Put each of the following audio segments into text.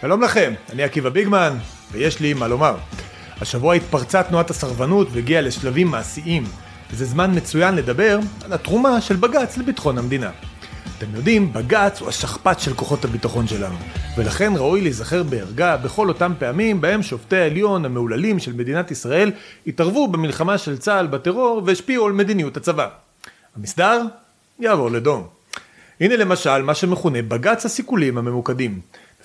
שלום לכם, אני עקיבא ביגמן, ויש לי מה לומר. השבוע התפרצה תנועת הסרבנות והגיעה לשלבים מעשיים, וזה זמן מצוין לדבר על התרומה של בג"ץ לביטחון המדינה. אתם יודעים, בג"ץ הוא השכפ"ץ של כוחות הביטחון שלנו, ולכן ראוי להיזכר בערגה בכל אותם פעמים בהם שופטי העליון המהוללים של מדינת ישראל התערבו במלחמה של צה"ל בטרור והשפיעו על מדיניות הצבא. המסדר יעבור לדום. הנה למשל מה שמכונה בג"ץ הסיכולים הממוקדים.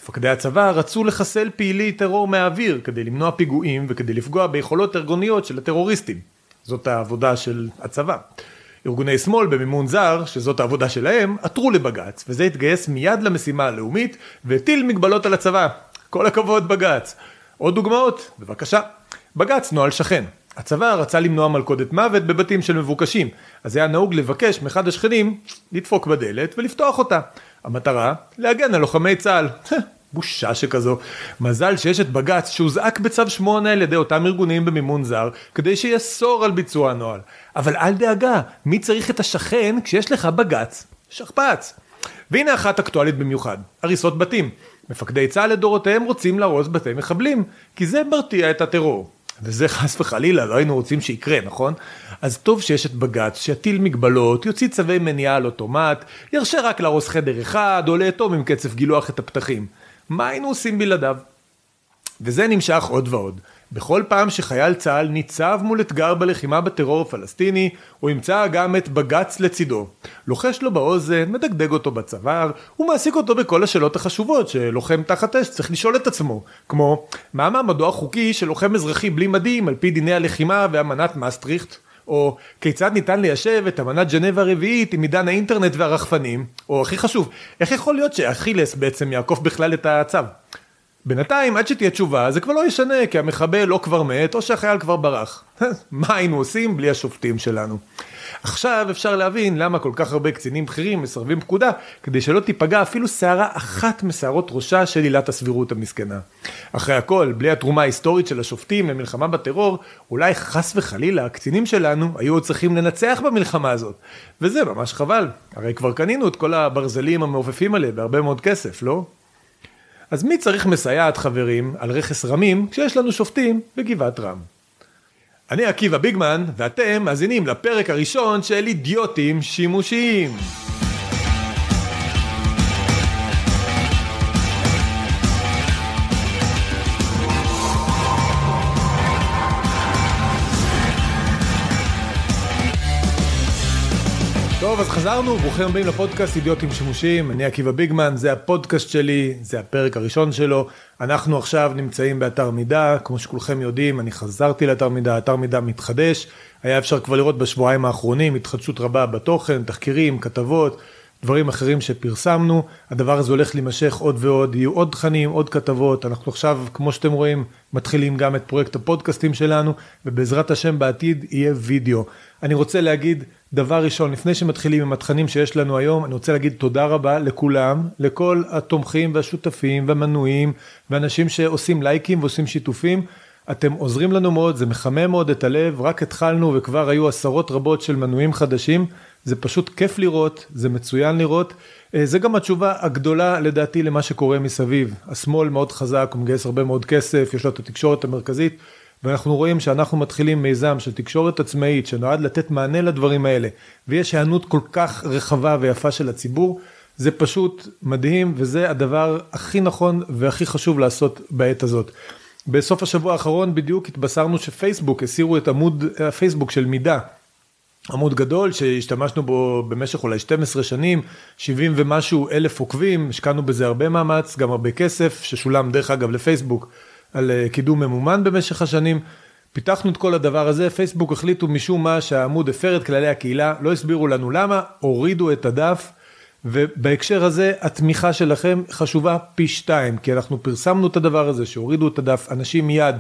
מפקדי הצבא רצו לחסל פעילי טרור מהאוויר כדי למנוע פיגועים וכדי לפגוע ביכולות ארגוניות של הטרוריסטים. זאת העבודה של הצבא. ארגוני שמאל במימון זר, שזאת העבודה שלהם, עתרו לבג"ץ, וזה התגייס מיד למשימה הלאומית והטיל מגבלות על הצבא. כל הכבוד בג"ץ. עוד דוגמאות? בבקשה. בג"ץ נוהל שכן. הצבא רצה למנוע מלכודת מוות בבתים של מבוקשים, אז היה נהוג לבקש מאחד השכנים לדפוק בדלת ולפתוח אותה. המטרה, להגן על לוחמי צה"ל. בושה שכזו. מזל שיש את בג"ץ שהוזעק בצו 8 על ידי אותם ארגונים במימון זר, כדי שיאסור על ביצוע הנוהל. אבל אל דאגה, מי צריך את השכן כשיש לך בג"ץ? שכפ"ץ. והנה אחת אקטואלית במיוחד, הריסות בתים. מפקדי צה"ל לדורותיהם רוצים להרוס בתי מחבלים, כי זה מרתיע את הטרור. וזה חס וחלילה לא היינו רוצים שיקרה, נכון? אז טוב שיש את בג"ץ, שיטיל מגבלות, יוציא צווי מניעה על אוטומט, ירשה רק להרוס חדר אחד, או לאטום עם קצף גילוח את הפתחים. מה היינו עושים בלעדיו? וזה נמשך עוד ועוד. בכל פעם שחייל צה"ל ניצב מול אתגר בלחימה בטרור הפלסטיני, הוא ימצא גם את בג"ץ לצידו. לוחש לו באוזן, מדגדג אותו בצוואר, ומעסיק אותו בכל השאלות החשובות שלוחם תחת אש צריך לשאול את עצמו, כמו מה מעמדו החוקי של לוחם אזרחי בלי מדים על פי דיני הלחימה ואמנת מסטריכט? או כיצד ניתן ליישב את אמנת ג'נבה הרביעית עם עידן האינטרנט והרחפנים, או הכי חשוב, איך יכול להיות שאכילס בעצם יעקוף בכלל את הצו? בינתיים, עד שתהיה תשובה, זה כבר לא ישנה, כי המחבל או כבר מת, או שהחייל כבר ברח. מה היינו עושים בלי השופטים שלנו? עכשיו אפשר להבין למה כל כך הרבה קצינים בכירים מסרבים פקודה, כדי שלא תיפגע אפילו שערה אחת משערות ראשה של עילת הסבירות המסכנה. אחרי הכל, בלי התרומה ההיסטורית של השופטים למלחמה בטרור, אולי חס וחלילה הקצינים שלנו היו צריכים לנצח במלחמה הזאת. וזה ממש חבל, הרי כבר קנינו את כל הברזלים המעופפים האלה בהרבה מאוד כסף, לא? אז מי צריך מסייעת חברים על רכס רמים כשיש לנו שופטים בגבעת רם? אני עקיבא ביגמן ואתם מאזינים לפרק הראשון של אידיוטים שימושיים. טוב, אז חזרנו, ברוכים הבאים לפודקאסט אידיוטים שימושיים, אני עקיבא ביגמן, זה הפודקאסט שלי, זה הפרק הראשון שלו. אנחנו עכשיו נמצאים באתר מידע, כמו שכולכם יודעים, אני חזרתי לאתר מידע, אתר מידע מתחדש, היה אפשר כבר לראות בשבועיים האחרונים התחדשות רבה בתוכן, תחקירים, כתבות, דברים אחרים שפרסמנו, הדבר הזה הולך להימשך עוד ועוד, יהיו עוד תכנים, עוד כתבות, אנחנו עכשיו, כמו שאתם רואים, מתחילים גם את פרויקט הפודקאסטים שלנו, ובעזרת השם בעתיד יהיה וידאו. אני רוצה להגיד, דבר ראשון, לפני שמתחילים עם התכנים שיש לנו היום, אני רוצה להגיד תודה רבה לכולם, לכל התומכים והשותפים והמנויים, ואנשים שעושים לייקים ועושים שיתופים. אתם עוזרים לנו מאוד, זה מחמם מאוד את הלב, רק התחלנו וכבר היו עשרות רבות של מנויים חדשים, זה פשוט כיף לראות, זה מצוין לראות. אה, זה גם התשובה הגדולה לדעתי למה שקורה מסביב. השמאל מאוד חזק, הוא מגייס הרבה מאוד כסף, יש לו את התקשורת המרכזית. ואנחנו רואים שאנחנו מתחילים מיזם של תקשורת עצמאית שנועד לתת מענה לדברים האלה, ויש היענות כל כך רחבה ויפה של הציבור, זה פשוט מדהים, וזה הדבר הכי נכון והכי חשוב לעשות בעת הזאת. בסוף השבוע האחרון בדיוק התבשרנו שפייסבוק הסירו את עמוד הפייסבוק של מידע. עמוד גדול שהשתמשנו בו במשך אולי 12 שנים, 70 ומשהו אלף עוקבים, השקענו בזה הרבה מאמץ, גם הרבה כסף, ששולם דרך אגב לפייסבוק על אה, קידום ממומן במשך השנים. פיתחנו את כל הדבר הזה, פייסבוק החליטו משום מה שהעמוד הפר את כללי הקהילה, לא הסבירו לנו למה, הורידו את הדף, ובהקשר הזה התמיכה שלכם חשובה פי שתיים, כי אנחנו פרסמנו את הדבר הזה, שהורידו את הדף, אנשים מיד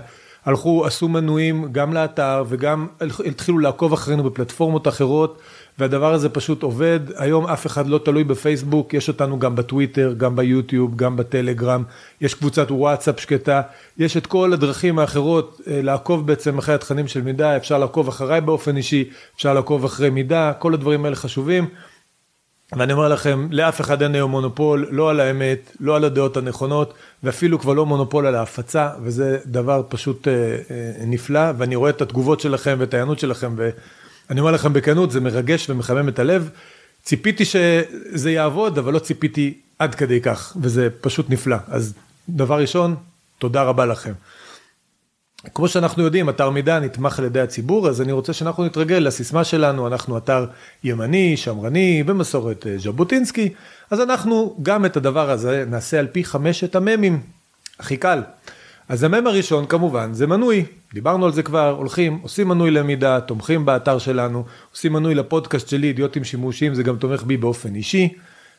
הלכו, עשו מנויים גם לאתר וגם התחילו לעקוב אחרינו בפלטפורמות אחרות. והדבר הזה פשוט עובד, היום אף אחד לא תלוי בפייסבוק, יש אותנו גם בטוויטר, גם ביוטיוב, גם בטלגרם, יש קבוצת וואטסאפ שקטה, יש את כל הדרכים האחרות אה, לעקוב בעצם אחרי התכנים של מידע, אפשר לעקוב אחריי באופן אישי, אפשר לעקוב אחרי מידע, כל הדברים האלה חשובים. ואני אומר לכם, לאף אחד אין היום מונופול, לא על האמת, לא על הדעות הנכונות, ואפילו כבר לא מונופול על ההפצה, וזה דבר פשוט אה, אה, נפלא, ואני רואה את התגובות שלכם ואת ההיענות שלכם, ואני אומר לכם בכנות, זה מרגש ומחמם את הלב. ציפיתי שזה יעבוד, אבל לא ציפיתי עד כדי כך, וזה פשוט נפלא. אז דבר ראשון, תודה רבה לכם. כמו שאנחנו יודעים, אתר מידע נתמך על ידי הציבור, אז אני רוצה שאנחנו נתרגל לסיסמה שלנו, אנחנו אתר ימני, שמרני, במסורת אה, ז'בוטינסקי, אז אנחנו גם את הדבר הזה נעשה על פי חמשת הממים, הכי קל. אז המם הראשון כמובן זה מנוי, דיברנו על זה כבר, הולכים, עושים מנוי למידע, תומכים באתר שלנו, עושים מנוי לפודקאסט שלי, אידיוטים שימושיים, זה גם תומך בי באופן אישי,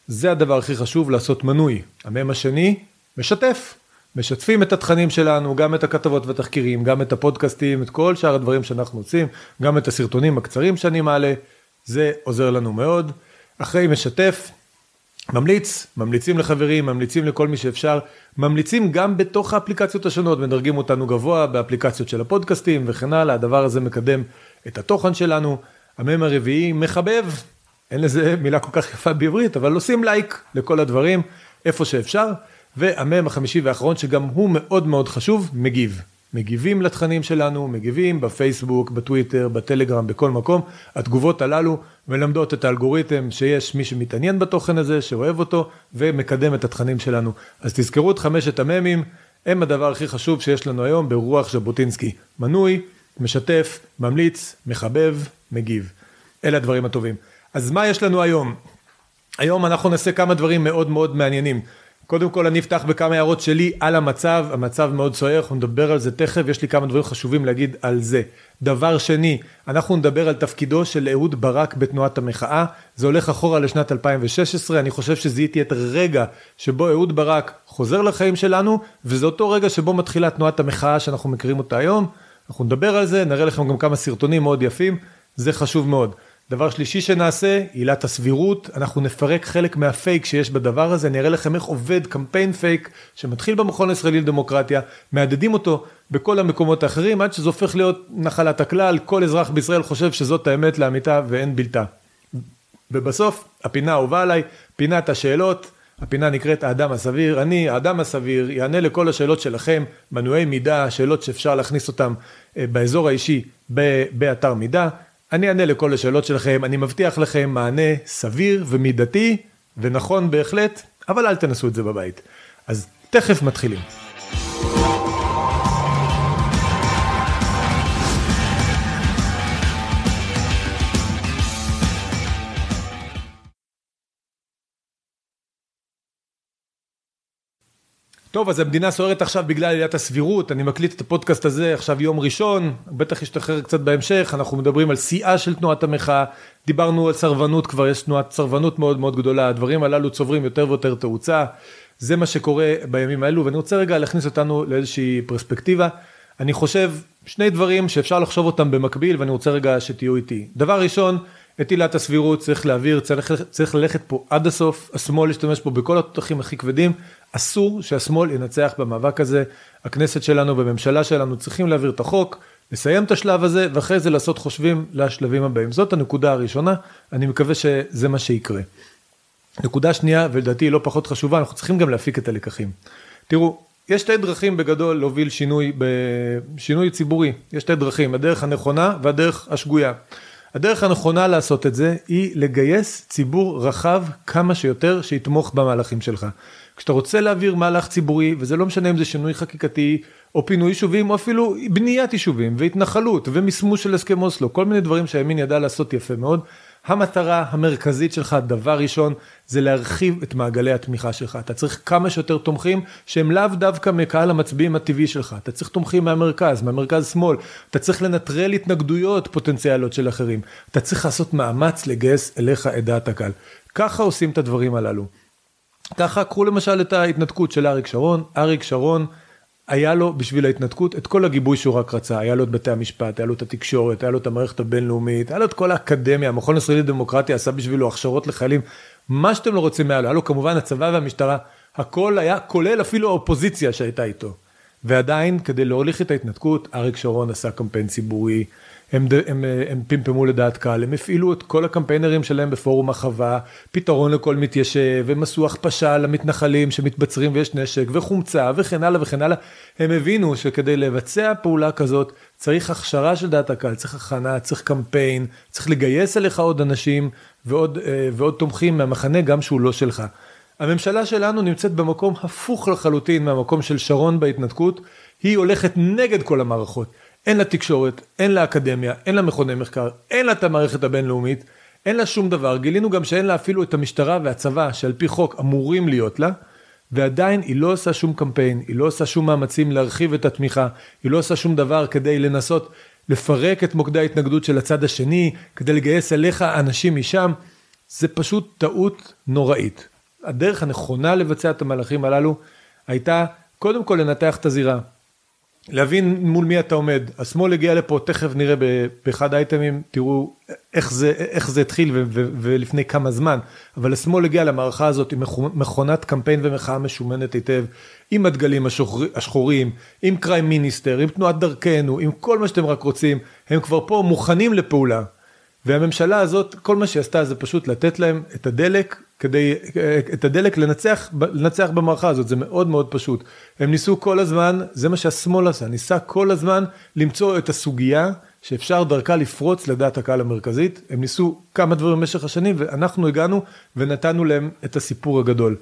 זה הדבר הכי חשוב, לעשות מנוי. המם השני, משתף. משתפים את התכנים שלנו, גם את הכתבות והתחקירים, גם את הפודקאסטים, את כל שאר הדברים שאנחנו עושים, גם את הסרטונים הקצרים שאני מעלה, זה עוזר לנו מאוד. אחרי משתף, ממליץ, ממליצים לחברים, ממליצים לכל מי שאפשר, ממליצים גם בתוך האפליקציות השונות, מדרגים אותנו גבוה באפליקציות של הפודקאסטים וכן הלאה, הדבר הזה מקדם את התוכן שלנו. המם הרביעי, מחבב, אין לזה מילה כל כך יפה בעברית, אבל עושים לייק לכל הדברים, איפה שאפשר. והמם החמישי והאחרון שגם הוא מאוד מאוד חשוב, מגיב. מגיבים לתכנים שלנו, מגיבים בפייסבוק, בטוויטר, בטלגרם, בכל מקום. התגובות הללו מלמדות את האלגוריתם שיש מי שמתעניין בתוכן הזה, שאוהב אותו ומקדם את התכנים שלנו. אז תזכרו את חמשת הממים, הם הדבר הכי חשוב שיש לנו היום ברוח ז'בוטינסקי. מנוי, משתף, ממליץ, מחבב, מגיב. אלה הדברים הטובים. אז מה יש לנו היום? היום אנחנו נעשה כמה דברים מאוד מאוד מעניינים. קודם כל אני אפתח בכמה הערות שלי על המצב, המצב מאוד סוער, אנחנו נדבר על זה תכף, יש לי כמה דברים חשובים להגיד על זה. דבר שני, אנחנו נדבר על תפקידו של אהוד ברק בתנועת המחאה, זה הולך אחורה לשנת 2016, אני חושב שזיהיתי את הרגע שבו אהוד ברק חוזר לחיים שלנו, וזה אותו רגע שבו מתחילה תנועת המחאה שאנחנו מכירים אותה היום, אנחנו נדבר על זה, נראה לכם גם כמה סרטונים מאוד יפים, זה חשוב מאוד. דבר שלישי שנעשה, עילת הסבירות, אנחנו נפרק חלק מהפייק שיש בדבר הזה, אני אראה לכם איך עובד קמפיין פייק שמתחיל במכון הישראלי לדמוקרטיה, מהדהדים אותו בכל המקומות האחרים עד שזה הופך להיות נחלת הכלל, כל אזרח בישראל חושב שזאת האמת לאמיתה ואין בלתה. ובסוף, הפינה האהובה עליי, פינת השאלות, הפינה נקראת האדם הסביר, אני, האדם הסביר, יענה לכל השאלות שלכם, מנועי מידע, שאלות שאפשר להכניס אותם אה, באזור האישי באתר מידע. אני אענה לכל השאלות שלכם, אני מבטיח לכם מענה סביר ומידתי ונכון בהחלט, אבל אל תנסו את זה בבית. אז תכף מתחילים. טוב, אז המדינה סוערת עכשיו בגלל עליית הסבירות, אני מקליט את הפודקאסט הזה עכשיו יום ראשון, בטח ישתחרר קצת בהמשך, אנחנו מדברים על שיאה של תנועת המחאה, דיברנו על סרבנות, כבר יש תנועת סרבנות מאוד מאוד גדולה, הדברים הללו צוברים יותר ויותר תאוצה, זה מה שקורה בימים האלו, ואני רוצה רגע להכניס אותנו לאיזושהי פרספקטיבה. אני חושב שני דברים שאפשר לחשוב אותם במקביל, ואני רוצה רגע שתהיו איתי. דבר ראשון, את עילת הסבירות צריך להעביר, צריך, צריך ללכת פה עד הסוף, השמאל ישתמש פה בכל התותחים הכי כבדים, אסור שהשמאל ינצח במאבק הזה, הכנסת שלנו והממשלה שלנו צריכים להעביר את החוק, לסיים את השלב הזה ואחרי זה לעשות חושבים לשלבים הבאים. זאת הנקודה הראשונה, אני מקווה שזה מה שיקרה. נקודה שנייה, ולדעתי לא פחות חשובה, אנחנו צריכים גם להפיק את הלקחים. תראו, יש שתי דרכים בגדול להוביל שינוי, שינוי ציבורי, יש שתי דרכים, הדרך הנכונה והדרך השגויה. הדרך הנכונה לעשות את זה היא לגייס ציבור רחב כמה שיותר שיתמוך במהלכים שלך. כשאתה רוצה להעביר מהלך ציבורי, וזה לא משנה אם זה שינוי חקיקתי, או פינוי יישובים, או אפילו בניית יישובים, והתנחלות, ומסמוס של הסכם אוסלו, כל מיני דברים שהימין ידע לעשות יפה מאוד. המטרה המרכזית שלך, דבר ראשון, זה להרחיב את מעגלי התמיכה שלך. אתה צריך כמה שיותר תומכים שהם לאו דווקא מקהל המצביעים הטבעי שלך. אתה צריך תומכים מהמרכז, מהמרכז שמאל. אתה צריך לנטרל התנגדויות פוטנציאליות של אחרים. אתה צריך לעשות מאמץ לגייס אליך את דעת הקהל. ככה עושים את הדברים הללו. ככה קחו למשל את ההתנתקות של אריק שרון. אריק שרון היה לו בשביל ההתנתקות את כל הגיבוי שהוא רק רצה, היה לו את בתי המשפט, היה לו את התקשורת, היה לו את המערכת הבינלאומית, היה לו את כל האקדמיה, המכון הישראלי לדמוקרטיה עשה בשבילו הכשרות לחיילים, מה שאתם לא רוצים היה לו, היה לו כמובן הצבא והמשטרה, הכל היה, כולל אפילו האופוזיציה שהייתה איתו. ועדיין, כדי להוליך את ההתנתקות, אריק שרון עשה קמפיין ציבורי, הם, הם, הם פמפמו לדעת קהל, הם הפעילו את כל הקמפיינרים שלהם בפורום החווה, פתרון לכל מתיישב, הם עשו הכפשה למתנחלים שמתבצרים ויש נשק, וחומצה וכן הלאה וכן הלאה. הם הבינו שכדי לבצע פעולה כזאת צריך הכשרה של דעת הקהל, צריך הכנה, צריך קמפיין, צריך לגייס אליך עוד אנשים ועוד, אה, ועוד תומכים מהמחנה גם שהוא לא שלך. הממשלה שלנו נמצאת במקום הפוך לחלוטין מהמקום של שרון בהתנתקות, היא הולכת נגד כל המערכות. אין לה תקשורת, אין לה אקדמיה, אין לה מכוני מחקר, אין לה את המערכת הבינלאומית, אין לה שום דבר. גילינו גם שאין לה אפילו את המשטרה והצבא שעל פי חוק אמורים להיות לה, ועדיין היא לא עושה שום קמפיין, היא לא עושה שום מאמצים להרחיב את התמיכה, היא לא עושה שום דבר כדי לנסות לפרק את מוקדי ההתנגדות של הצד השני, כדי לגייס אליך אנשים משם. זה פשוט טעות נוראית. הדרך הנכונה לבצע את המהלכים הללו הייתה קודם כל לנתח את הזירה. להבין מול מי אתה עומד. השמאל הגיע לפה, תכף נראה באחד האייטמים, תראו איך זה, איך זה התחיל ולפני כמה זמן, אבל השמאל הגיע למערכה הזאת עם מכונת קמפיין ומחאה משומנת היטב, עם הדגלים השחור, השחורים, עם קריים מיניסטר, עם תנועת דרכנו, עם כל מה שאתם רק רוצים, הם כבר פה מוכנים לפעולה. והממשלה הזאת, כל מה שהיא עשתה זה פשוט לתת להם את הדלק כדי, את הדלק לנצח, לנצח במערכה הזאת, זה מאוד מאוד פשוט. הם ניסו כל הזמן, זה מה שהשמאל עשה, ניסה כל הזמן למצוא את הסוגיה שאפשר דרכה לפרוץ לדעת הקהל המרכזית. הם ניסו כמה דברים במשך השנים ואנחנו הגענו ונתנו להם את הסיפור הגדול.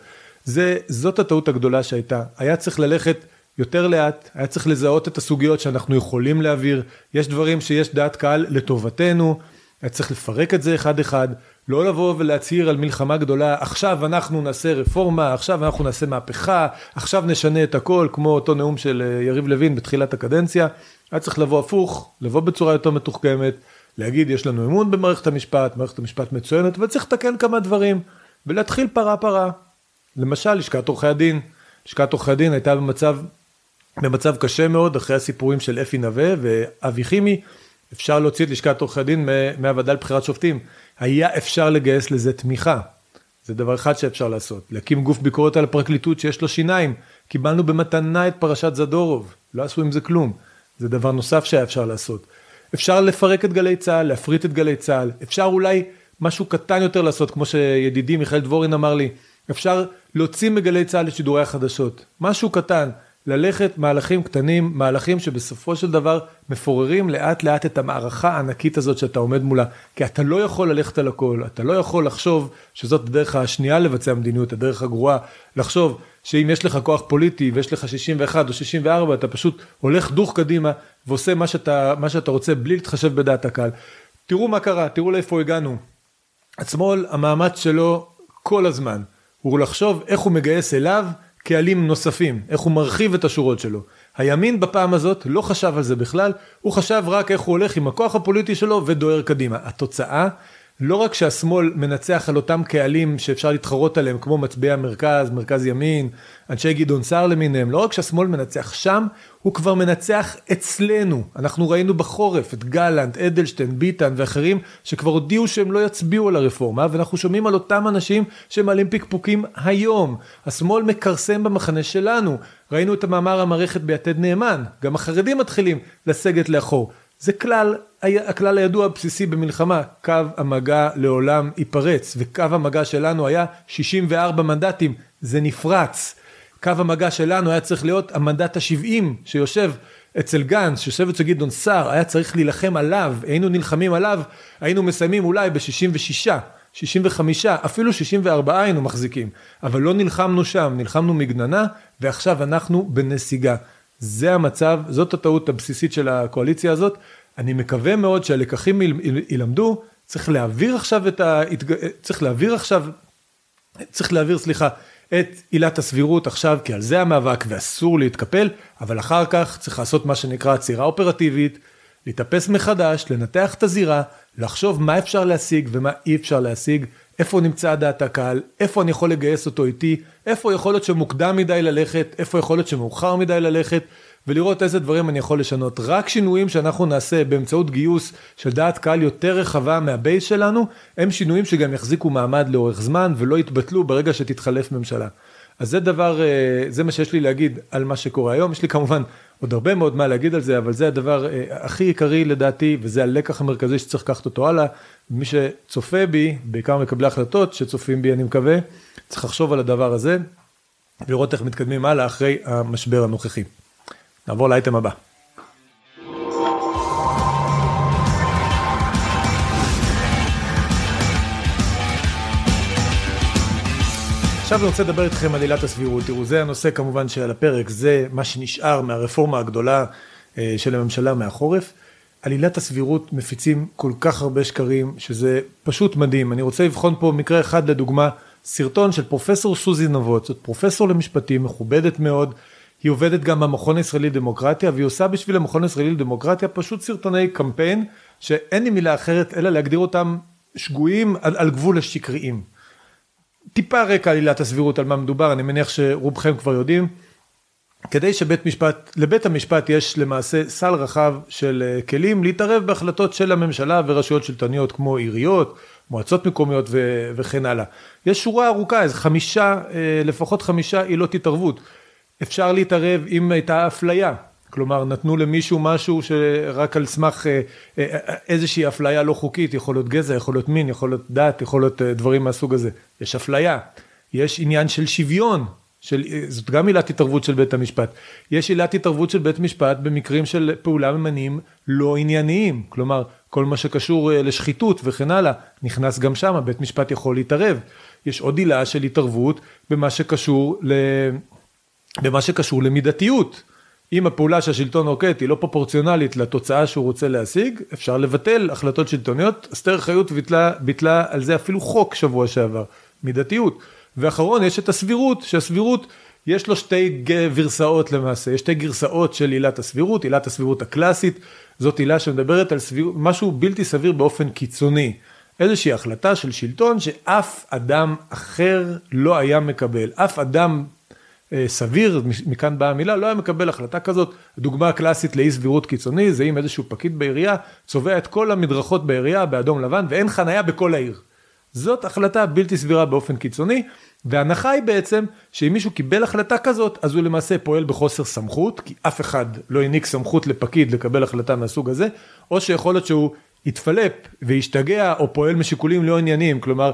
זה, זאת הטעות הגדולה שהייתה. היה צריך ללכת יותר לאט, היה צריך לזהות את הסוגיות שאנחנו יכולים להעביר. יש דברים שיש דעת קהל לטובתנו. היה צריך לפרק את זה אחד אחד, לא לבוא ולהצהיר על מלחמה גדולה, עכשיו אנחנו נעשה רפורמה, עכשיו אנחנו נעשה מהפכה, עכשיו נשנה את הכל, כמו אותו נאום של אה, יריב לוין בתחילת הקדנציה. היה צריך לבוא הפוך, לבוא בצורה יותר מתוחכמת, להגיד יש לנו אמון במערכת המשפט, מערכת המשפט מצוינת, וצריך לתקן כמה דברים, ולהתחיל פרה פרה. למשל, לשכת עורכי הדין. לשכת עורכי הדין הייתה במצב, במצב קשה מאוד אחרי הסיפורים של אפי נווה ואבי חימי. אפשר להוציא את לשכת עורכי הדין מהוועדה לבחירת שופטים. היה אפשר לגייס לזה תמיכה. זה דבר אחד שאפשר לעשות. להקים גוף ביקורת על הפרקליטות שיש לו שיניים. קיבלנו במתנה את פרשת זדורוב, לא עשו עם זה כלום. זה דבר נוסף שהיה אפשר לעשות. אפשר לפרק את גלי צה"ל, להפריט את גלי צה"ל. אפשר אולי משהו קטן יותר לעשות, כמו שידידי מיכאל דבורין אמר לי. אפשר להוציא מגלי צה"ל את שידורי החדשות. משהו קטן. ללכת מהלכים קטנים, מהלכים שבסופו של דבר מפוררים לאט לאט את המערכה הענקית הזאת שאתה עומד מולה, כי אתה לא יכול ללכת על הכל, אתה לא יכול לחשוב שזאת הדרך השנייה לבצע מדיניות, הדרך הגרועה, לחשוב שאם יש לך כוח פוליטי ויש לך 61 או 64, אתה פשוט הולך דוך קדימה ועושה מה שאתה, מה שאתה רוצה בלי להתחשב בדעת הקהל. תראו מה קרה, תראו לאיפה הגענו. השמאל, המאמץ שלו כל הזמן הוא לחשוב איך הוא מגייס אליו קהלים נוספים, איך הוא מרחיב את השורות שלו. הימין בפעם הזאת לא חשב על זה בכלל, הוא חשב רק איך הוא הולך עם הכוח הפוליטי שלו ודוהר קדימה. התוצאה לא רק שהשמאל מנצח על אותם קהלים שאפשר להתחרות עליהם, כמו מצביעי המרכז, מרכז ימין, אנשי גדעון סער למיניהם, לא רק שהשמאל מנצח שם, הוא כבר מנצח אצלנו. אנחנו ראינו בחורף את גלנט, אדלשטיין, ביטן ואחרים, שכבר הודיעו שהם לא יצביעו על הרפורמה, ואנחנו שומעים על אותם אנשים שמעלים פקפוקים היום. השמאל מכרסם במחנה שלנו. ראינו את המאמר המערכת ביתד נאמן, גם החרדים מתחילים לסגת לאחור. זה כלל, הכלל הידוע הבסיסי במלחמה, קו המגע לעולם ייפרץ, וקו המגע שלנו היה 64 מנדטים, זה נפרץ. קו המגע שלנו היה צריך להיות המנדט ה-70 שיושב אצל גנץ, שיושב אצל גדעון סער, היה צריך להילחם עליו, היינו נלחמים עליו, היינו מסיימים אולי ב-66, 65, אפילו 64 היינו מחזיקים, אבל לא נלחמנו שם, נלחמנו מגננה, ועכשיו אנחנו בנסיגה. זה המצב, זאת הטעות הבסיסית של הקואליציה הזאת. אני מקווה מאוד שהלקחים ילמדו, צריך להעביר עכשיו את ה... צריך להעביר עכשיו, צריך להעביר, סליחה, את עילת הסבירות עכשיו, כי על זה המאבק ואסור להתקפל, אבל אחר כך צריך לעשות מה שנקרא עצירה אופרטיבית, להתאפס מחדש, לנתח את הזירה, לחשוב מה אפשר להשיג ומה אי אפשר להשיג, איפה נמצא דעת הקהל, איפה אני יכול לגייס אותו איתי, איפה יכול להיות שמוקדם מדי ללכת, איפה יכול להיות שמאוחר מדי ללכת, ולראות איזה דברים אני יכול לשנות. רק שינויים שאנחנו נעשה באמצעות גיוס של דעת קהל יותר רחבה מהבייס שלנו, הם שינויים שגם יחזיקו מעמד לאורך זמן ולא יתבטלו ברגע שתתחלף ממשלה. אז זה דבר, אה, זה מה שיש לי להגיד על מה שקורה היום. יש לי כמובן עוד הרבה מאוד מה להגיד על זה, אבל זה הדבר אה, הכי עיקרי לדעתי, וזה הלקח המרכזי שצריך לקחת אותו הלאה. מי שצופה בי, בעיקר מקבלי החלטות שצופים בי, אני מקווה, צריך לחשוב על הדבר הזה, ולראות איך מתקדמים הלאה אחרי המשבר הנוכחי. נעבור לאייטם הבא. עכשיו אני רוצה לדבר איתכם על עילת הסבירות. תראו, זה הנושא כמובן שעל הפרק, זה מה שנשאר מהרפורמה הגדולה אה, של הממשלה מהחורף. על עילת הסבירות מפיצים כל כך הרבה שקרים, שזה פשוט מדהים. אני רוצה לבחון פה מקרה אחד לדוגמה, סרטון של פרופסור סוזי נבות, זאת פרופסור למשפטים, מכובדת מאוד. היא עובדת גם במכון הישראלי לדמוקרטיה, והיא עושה בשביל המכון הישראלי לדמוקרטיה פשוט סרטוני קמפיין, שאין לי מילה אחרת אלא להגדיר אותם שגויים על, על גבול השקריים. טיפה רקע על עילת הסבירות על מה מדובר, אני מניח שרובכם כבר יודעים. כדי שבית משפט, לבית המשפט יש למעשה סל רחב של אה, כלים להתערב בהחלטות של הממשלה ורשויות שלטוניות כמו עיריות, מועצות מקומיות ו- וכן הלאה. יש שורה ארוכה, איזה חמישה, אה, לפחות חמישה עילות התערבות. אפשר להתערב אם הייתה אפליה, כלומר נתנו למישהו משהו שרק על סמך אה, אה, איזושהי אפליה לא חוקית, יכול להיות גזע, יכול להיות מין, יכול להיות דת, יכול להיות אה, דברים מהסוג הזה. יש אפליה, יש עניין של שוויון, של, זאת גם עילת התערבות של בית המשפט. יש עילת התערבות של בית משפט במקרים של פעולה ממנים לא ענייניים, כלומר כל מה שקשור לשחיתות וכן הלאה, נכנס גם שם, בית משפט יכול להתערב. יש עוד עילה של התערבות במה שקשור, ל... במה שקשור למידתיות. אם הפעולה שהשלטון נוקט היא לא פרופורציונלית לתוצאה שהוא רוצה להשיג, אפשר לבטל החלטות שלטוניות. אסתר חיות ביטלה, ביטלה על זה אפילו חוק שבוע שעבר, מידתיות. ואחרון, יש את הסבירות, שהסבירות, יש לו שתי גרסאות למעשה, יש שתי גרסאות של עילת הסבירות, עילת הסבירות הקלאסית, זאת עילה שמדברת על סביר, משהו בלתי סביר באופן קיצוני. איזושהי החלטה של שלטון שאף אדם אחר לא היה מקבל, אף אדם סביר, מכאן באה המילה, לא היה מקבל החלטה כזאת. דוגמה קלאסית לאי סבירות קיצוני, זה אם איזשהו פקיד בעירייה צובע את כל המדרכות בעירייה באדום לבן ואין חניה בכל העיר. זאת החלטה בלתי סבירה באופן קיצוני, וההנחה היא בעצם שאם מישהו קיבל החלטה כזאת, אז הוא למעשה פועל בחוסר סמכות, כי אף אחד לא העניק סמכות לפקיד לקבל החלטה מהסוג הזה, או שיכול להיות שהוא יתפלפ וישתגע או פועל משיקולים לא ענייניים, כלומר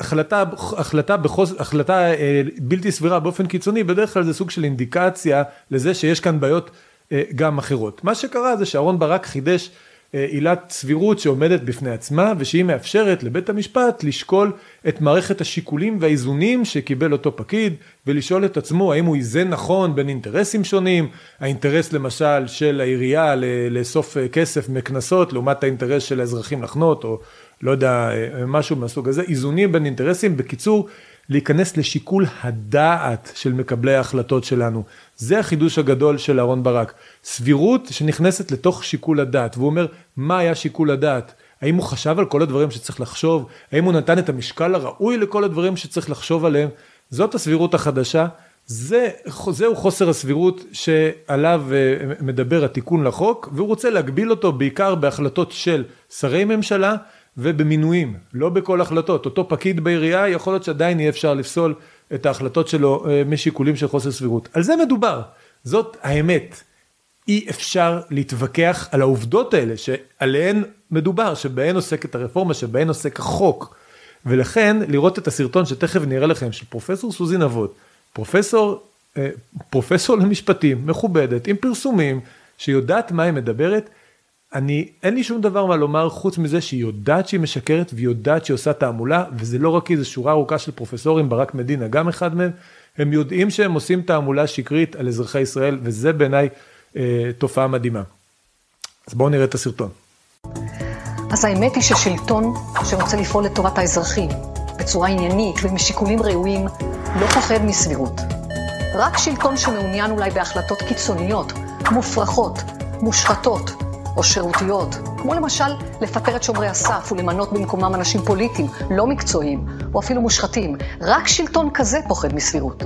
החלטה, החלטה, בחוס, החלטה אה, בלתי סבירה באופן קיצוני, בדרך כלל זה סוג של אינדיקציה לזה שיש כאן בעיות אה, גם אחרות. מה שקרה זה שאהרן ברק חידש אה, עילת סבירות שעומדת בפני עצמה ושהיא מאפשרת לבית המשפט לשקול את מערכת השיקולים והאיזונים שקיבל אותו פקיד ולשאול את עצמו האם הוא איזן נכון בין אינטרסים שונים, האינטרס למשל של העירייה לאסוף כסף מקנסות לעומת האינטרס של האזרחים לחנות או לא יודע, משהו מהסוג הזה, איזונים בין אינטרסים, בקיצור, להיכנס לשיקול הדעת של מקבלי ההחלטות שלנו. זה החידוש הגדול של אהרן ברק. סבירות שנכנסת לתוך שיקול הדעת, והוא אומר, מה היה שיקול הדעת? האם הוא חשב על כל הדברים שצריך לחשוב? האם הוא נתן את המשקל הראוי לכל הדברים שצריך לחשוב עליהם? זאת הסבירות החדשה. זה, זהו חוסר הסבירות שעליו אה, מדבר התיקון לחוק, והוא רוצה להגביל אותו בעיקר בהחלטות של שרי ממשלה ובמינויים, לא בכל החלטות. אותו פקיד בעירייה, יכול להיות שעדיין יהיה אפשר לפסול את ההחלטות שלו אה, משיקולים של חוסר סבירות. על זה מדובר, זאת האמת. אי אפשר להתווכח על העובדות האלה שעליהן מדובר, שבהן עוסקת הרפורמה, שבהן עוסק החוק. ולכן לראות את הסרטון שתכף נראה לכם של פרופסור סוזי נבות, פרופסור, אה, פרופסור למשפטים, מכובדת, עם פרסומים, שיודעת מה היא מדברת, אני, אין לי שום דבר מה לומר חוץ מזה שהיא יודעת שהיא משקרת והיא יודעת שהיא עושה תעמולה, וזה לא רק איזו שורה ארוכה של פרופסורים, ברק מדינה גם אחד מהם, הם יודעים שהם עושים תעמולה שקרית על אזרחי ישראל, וזה בעיניי אה, תופעה מדהימה. אז בואו נראה את הסרטון. אז האמת היא ששלטון שרוצה לפעול לטובת האזרחים בצורה עניינית ומשיקולים ראויים, לא פוחד מסבירות. רק שלטון שמעוניין אולי בהחלטות קיצוניות, מופרכות, מושחתות, או שירותיות, כמו למשל לפטר את שומרי הסף ולמנות במקומם אנשים פוליטיים, לא מקצועיים, או אפילו מושחתים. רק שלטון כזה פוחד מסבירות.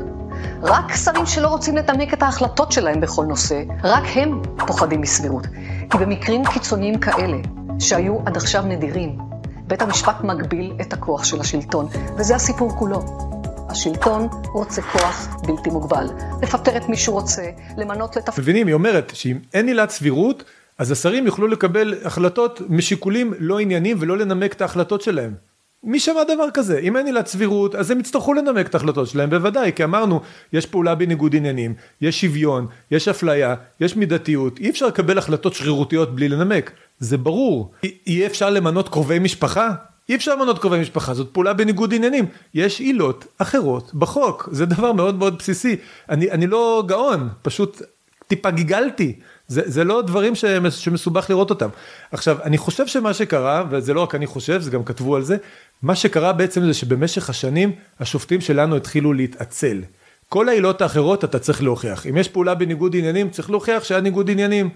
רק שרים שלא רוצים לתמק את ההחלטות שלהם בכל נושא, רק הם פוחדים מסבירות. כי במקרים קיצוניים כאלה, שהיו עד עכשיו נדירים, בית המשפט מגביל את הכוח של השלטון, וזה הסיפור כולו. השלטון רוצה כוח בלתי מוגבל. לפטר את מי שהוא רוצה, למנות לתפקיד... מבינים? היא אומרת שאם אין עילת סבירות, אז השרים יוכלו לקבל החלטות משיקולים לא עניינים ולא לנמק את ההחלטות שלהם. מי שמע דבר כזה? אם אין עילת סבירות, אז הם יצטרכו לנמק את ההחלטות שלהם, בוודאי, כי אמרנו, יש פעולה בניגוד עניינים, יש שוויון, יש אפליה, יש מידתיות, אי אפשר לקבל החלטות שרירותיות בלי לנמק, זה ברור. אי אפשר למנות קרובי משפחה? אי אפשר למנות קרובי משפחה, זאת פעולה בניגוד עניינים. יש עילות אחרות בחוק, זה דבר מאוד מאוד בסיסי. אני, אני לא גאון, פשוט טיפה גיגלתי. זה, זה לא דברים שמסובך לראות אותם. עכשיו, אני חושב שמה שקרה, וזה לא רק אני חושב, זה גם כתבו על זה, מה שקרה בעצם זה שבמשך השנים השופטים שלנו התחילו להתעצל. כל העילות האחרות אתה צריך להוכיח. אם יש פעולה בניגוד עניינים, צריך להוכיח שהיה ניגוד עניינים.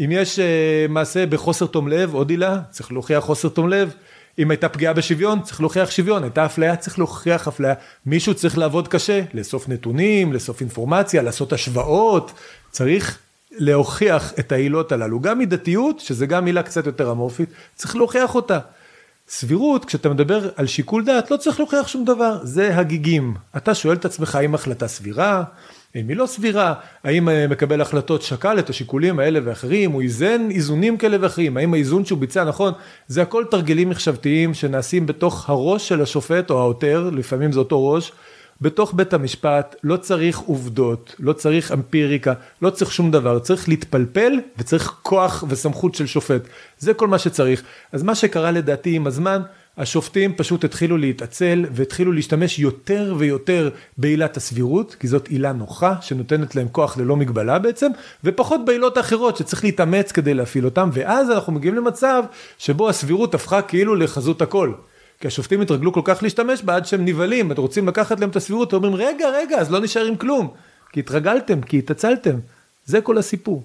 אם יש uh, מעשה בחוסר תום לב, עוד עילה, צריך להוכיח חוסר תום לב. אם הייתה פגיעה בשוויון, צריך להוכיח שוויון, הייתה אפליה, צריך להוכיח אפליה. מישהו צריך לעבוד קשה, לאסוף נתונים, לאסוף אינפורמציה, לעשות השוואות, צריך להוכיח את העילות הללו. גם מידתיות, שזה גם מילה קצת יותר אמורפית, צריך להוכיח אותה. סבירות, כשאתה מדבר על שיקול דעת, לא צריך להוכיח שום דבר, זה הגיגים. אתה שואל את עצמך האם החלטה סבירה, אם היא לא סבירה, האם אה, מקבל החלטות שקל את השיקולים האלה ואחרים, הוא איזן איזונים כאלה ואחרים, האם האיזון שהוא ביצע נכון, זה הכל תרגילים מחשבתיים שנעשים בתוך הראש של השופט או העותר, לפעמים זה אותו ראש, בתוך בית המשפט לא צריך עובדות, לא צריך אמפיריקה, לא צריך שום דבר, צריך להתפלפל וצריך כוח וסמכות של שופט. זה כל מה שצריך. אז מה שקרה לדעתי עם הזמן, השופטים פשוט התחילו להתעצל והתחילו להשתמש יותר ויותר בעילת הסבירות, כי זאת עילה נוחה שנותנת להם כוח ללא מגבלה בעצם, ופחות בעילות אחרות שצריך להתאמץ כדי להפעיל אותם, ואז אנחנו מגיעים למצב שבו הסבירות הפכה כאילו לחזות הכל. כי השופטים התרגלו כל כך להשתמש בה עד שהם נבהלים, אתם רוצים לקחת להם את הסבירות, אומרים רגע רגע אז לא נשאר עם כלום, כי התרגלתם, כי התעצלתם, זה כל הסיפור.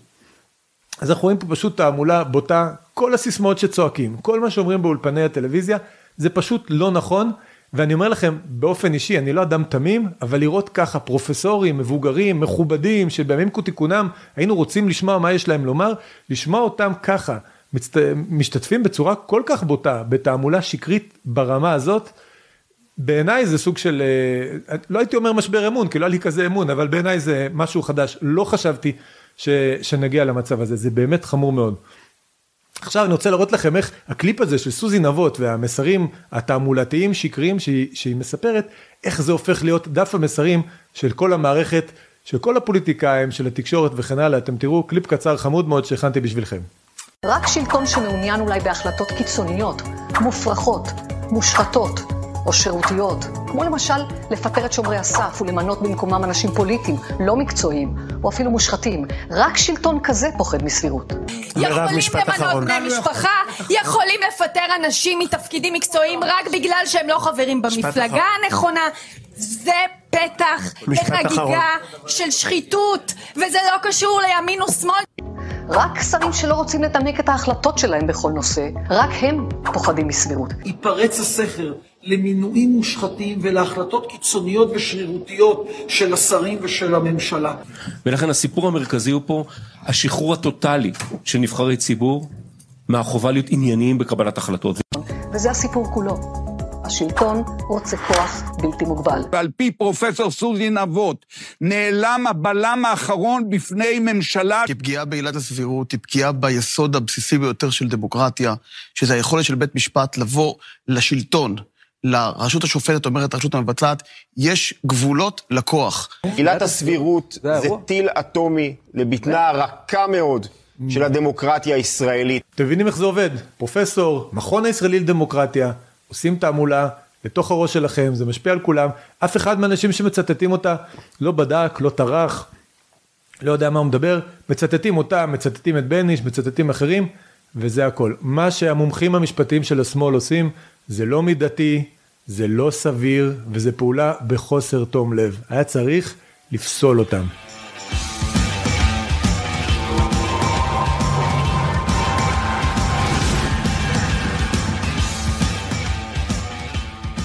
אז אנחנו רואים פה פשוט תעמולה בוטה, כל הסיסמאות שצועקים, כל מה שאומרים באולפני הטלוויזיה, זה פשוט לא נכון, ואני אומר לכם באופן אישי, אני לא אדם תמים, אבל לראות ככה פרופסורים, מבוגרים, מכובדים, שבימים כתיקונם היינו רוצים לשמוע מה יש להם לומר, לשמוע אותם ככה. מצט... משתתפים בצורה כל כך בוטה בתעמולה שקרית ברמה הזאת, בעיניי זה סוג של, אה, לא הייתי אומר משבר אמון, כי לא היה לי כזה אמון, אבל בעיניי זה משהו חדש, לא חשבתי ש... שנגיע למצב הזה, זה באמת חמור מאוד. עכשיו אני רוצה להראות לכם איך הקליפ הזה של סוזי נבות והמסרים התעמולתיים שקריים שהיא, שהיא מספרת, איך זה הופך להיות דף המסרים של כל המערכת, של כל הפוליטיקאים, של התקשורת וכן הלאה, אתם תראו קליפ קצר חמוד מאוד שהכנתי בשבילכם. רק שלטון שמעוניין אולי בהחלטות קיצוניות, מופרכות, מושחתות או שירותיות, כמו למשל לפטר את שומרי הסף ולמנות במקומם אנשים פוליטיים, לא מקצועיים, או אפילו מושחתים, רק שלטון כזה פוחד מסבירות. יכולים למנות בני משפחה, יכולים לפטר אנשים מתפקידים מקצועיים רק בגלל שהם לא חברים במפלגה הנכונה. זה פתח לחגיגה של שחיתות, וזה לא קשור לימין או שמאל. רק שרים שלא רוצים לנמק את ההחלטות שלהם בכל נושא, רק הם פוחדים מסבירות. ייפרץ הסכר למינויים מושחתים ולהחלטות קיצוניות ושרירותיות של השרים ושל הממשלה. ולכן הסיפור המרכזי הוא פה השחרור הטוטלי של נבחרי ציבור מהחובה להיות ענייניים בקבלת החלטות. וזה הסיפור כולו. השלטון רוצה כוח בלתי מוגבל. ועל פי פרופסור סוזי נבות, נעלם הבלם האחרון בפני ממשלה. כי פגיעה בעילת הסבירות היא פגיעה ביסוד הבסיסי ביותר של דמוקרטיה, שזה היכולת של בית משפט לבוא לשלטון, לרשות השופטת, אומרת הרשות המבצעת, יש גבולות לכוח. עילת הסבירות זה טיל אטומי לבטנה הרכה מאוד. של הדמוקרטיה הישראלית. אתם מבינים איך זה עובד? פרופסור, מכון הישראלי לדמוקרטיה, עושים תעמולה לתוך הראש שלכם, זה משפיע על כולם, אף אחד מהאנשים שמצטטים אותה לא בדק, לא טרח, לא יודע מה הוא מדבר, מצטטים אותה, מצטטים את בניש, מצטטים אחרים, וזה הכל. מה שהמומחים המשפטיים של השמאל עושים, זה לא מידתי, זה לא סביר, וזה פעולה בחוסר תום לב. היה צריך לפסול אותם.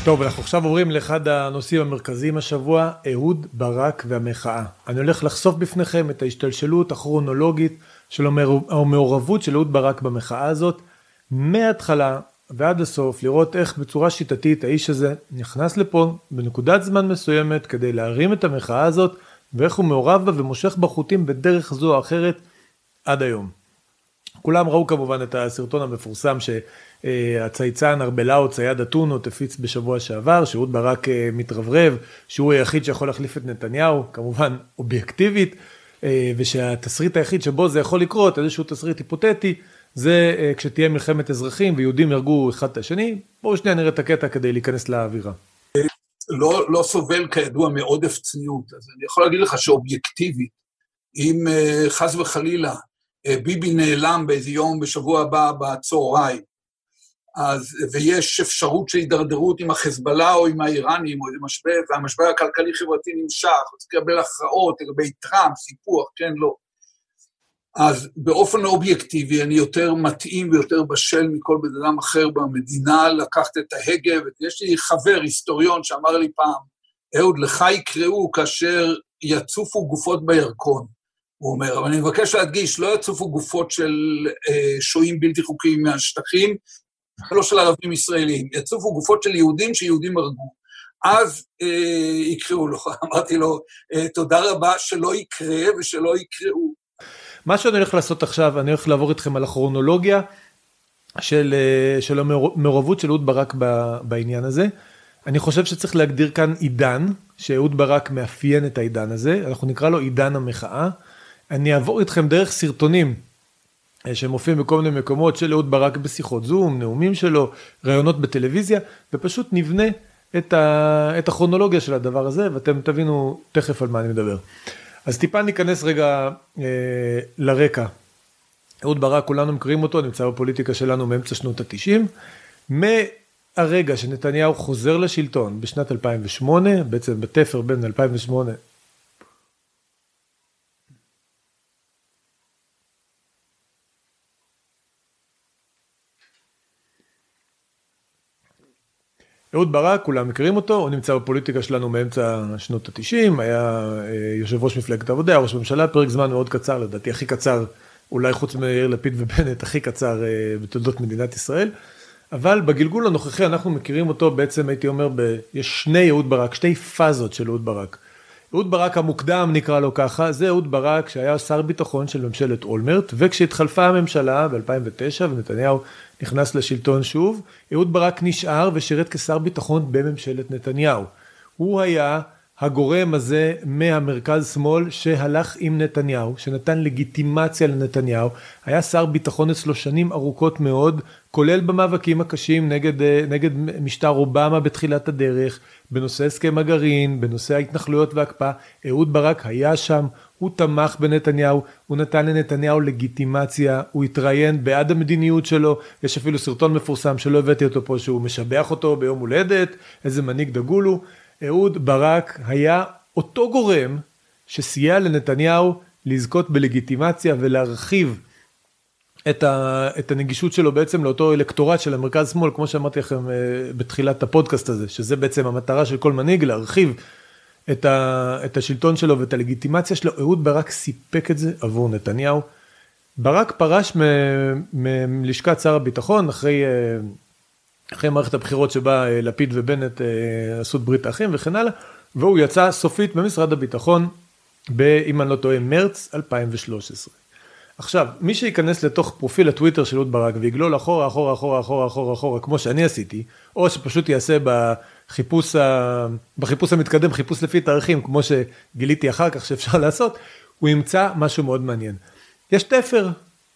טוב, אנחנו עכשיו עוברים לאחד הנושאים המרכזיים השבוע, אהוד ברק והמחאה. אני הולך לחשוף בפניכם את ההשתלשלות הכרונולוגית של המעורבות של אהוד ברק במחאה הזאת, מההתחלה ועד הסוף, לראות איך בצורה שיטתית האיש הזה נכנס לפה בנקודת זמן מסוימת כדי להרים את המחאה הזאת, ואיך הוא מעורב בה ומושך בחוטים בדרך זו או אחרת עד היום. כולם ראו כמובן את הסרטון המפורסם שהצייצן ארבלאו צייד אתונות הפיץ בשבוע שעבר, שאהוד ברק אה, מתרברב, שהוא היחיד שיכול להחליף את נתניהו, כמובן אובייקטיבית, אה, ושהתסריט היחיד שבו זה יכול לקרות, איזשהו תסריט היפותטי, זה אה, כשתהיה מלחמת אזרחים ויהודים ירגו אחד את השני. בואו שנייה נראה את הקטע כדי להיכנס לאווירה. לא, לא סובל כידוע מעודף צניעות, אז אני יכול להגיד לך שאובייקטיבית, אם חס וחלילה ביבי נעלם באיזה יום בשבוע הבא בצהריים, אז, ויש אפשרות של הידרדרות עם החזבאללה או עם האיראנים או איזה משבר, והמשבר הכלכלי-חברתי נמשך, צריך לקבל הכרעות לגבי טראמפ, סיפוח, כן, לא. אז באופן אובייקטיבי אני יותר מתאים ויותר בשל מכל בן אדם אחר במדינה לקחת את ההגה, ויש לי חבר, היסטוריון, שאמר לי פעם, אהוד, לך יקראו כאשר יצופו גופות בירקון. הוא אומר, אבל אני מבקש להדגיש, לא יצופו גופות של אה, שוהים בלתי חוקיים מהשטחים, לא של ערבים ישראלים, יצופו גופות של יהודים שיהודים הרגו. אז אה, יקראו לו, אמרתי לו, אה, תודה רבה שלא יקרה ושלא יקראו. מה שאני הולך לעשות עכשיו, אני הולך לעבור איתכם על הכרונולוגיה של, אה, של המעורבות של אהוד ברק בעניין הזה. אני חושב שצריך להגדיר כאן עידן, שאהוד ברק מאפיין את העידן הזה, אנחנו נקרא לו עידן המחאה. אני אעבור איתכם דרך סרטונים שמופיעים בכל מיני מקומות של אהוד ברק בשיחות זום, נאומים שלו, ראיונות בטלוויזיה, ופשוט נבנה את, ה, את הכרונולוגיה של הדבר הזה, ואתם תבינו תכף על מה אני מדבר. אז טיפה ניכנס רגע אה, לרקע. אהוד ברק, כולנו מכירים אותו, נמצא בפוליטיקה שלנו מאמצע שנות התשעים. מהרגע שנתניהו חוזר לשלטון בשנת 2008, בעצם בתפר בין 2008 אהוד ברק, כולם מכירים אותו, הוא נמצא בפוליטיקה שלנו מאמצע שנות התשעים, היה אה, יושב ראש מפלגת העבודה, ראש ממשלה, פרק זמן מאוד קצר, לדעתי הכי קצר, אולי חוץ מיאיר לפיד ובנט, הכי קצר אה, בתולדות מדינת ישראל. אבל בגלגול הנוכחי אנחנו מכירים אותו בעצם, הייתי אומר, ב... יש שני אהוד ברק, שתי פאזות של אהוד ברק. אהוד ברק המוקדם נקרא לו ככה, זה אהוד ברק שהיה שר ביטחון של ממשלת אולמרט, וכשהתחלפה הממשלה ב-2009 ונתניהו נכנס לשלטון שוב, אהוד ברק נשאר ושירת כשר ביטחון בממשלת נתניהו. הוא היה הגורם הזה מהמרכז שמאל שהלך עם נתניהו, שנתן לגיטימציה לנתניהו, היה שר ביטחון אצלו שנים ארוכות מאוד, כולל במאבקים הקשים נגד, נגד משטר אובמה בתחילת הדרך, בנושא הסכם הגרעין, בנושא ההתנחלויות והקפאה, אהוד ברק היה שם, הוא תמך בנתניהו, הוא נתן לנתניהו לגיטימציה, הוא התראיין בעד המדיניות שלו, יש אפילו סרטון מפורסם שלא הבאתי אותו פה, שהוא משבח אותו ביום הולדת, איזה מנהיג דגול הוא. אהוד ברק היה אותו גורם שסייע לנתניהו לזכות בלגיטימציה ולהרחיב את, ה, את הנגישות שלו בעצם לאותו אלקטורט של המרכז שמאל, כמו שאמרתי לכם אה, בתחילת הפודקאסט הזה, שזה בעצם המטרה של כל מנהיג, להרחיב את, ה, את השלטון שלו ואת הלגיטימציה שלו, אהוד ברק סיפק את זה עבור נתניהו. ברק פרש מלשכת שר הביטחון אחרי, אה, אחרי מערכת הבחירות שבה אה, לפיד ובנט עשו את ברית האחים וכן הלאה, והוא יצא סופית במשרד הביטחון, ב, אם אני לא טועה, מרץ 2013. עכשיו, מי שייכנס לתוך פרופיל הטוויטר של אהוד ברק ויגלול אחורה, אחורה, אחורה, אחורה, אחורה, אחורה, כמו שאני עשיתי, או שפשוט יעשה בחיפוש, ה... בחיפוש המתקדם, חיפוש לפי תאריכים, כמו שגיליתי אחר כך שאפשר לעשות, הוא ימצא משהו מאוד מעניין. יש תפר,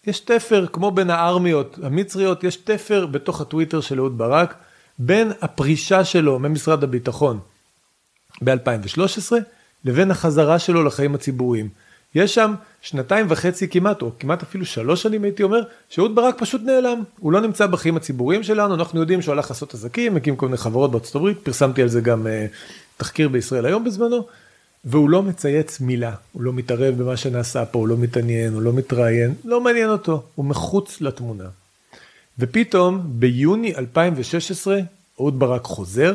יש תפר, כמו בין הארמיות המצריות, יש תפר בתוך הטוויטר של אהוד ברק, בין הפרישה שלו ממשרד הביטחון ב-2013, לבין החזרה שלו לחיים הציבוריים. יש שם שנתיים וחצי כמעט, או כמעט אפילו שלוש שנים הייתי אומר, שאהוד ברק פשוט נעלם. הוא לא נמצא בחיים הציבוריים שלנו, אנחנו יודעים שהוא הלך לעשות עסקים, הקים כל מיני חברות בארצות הברית, פרסמתי על זה גם uh, תחקיר בישראל היום בזמנו, והוא לא מצייץ מילה, הוא לא מתערב במה שנעשה פה, הוא לא מתעניין, הוא לא מתראיין, לא מעניין אותו, הוא מחוץ לתמונה. ופתאום ביוני 2016 אהוד ברק חוזר,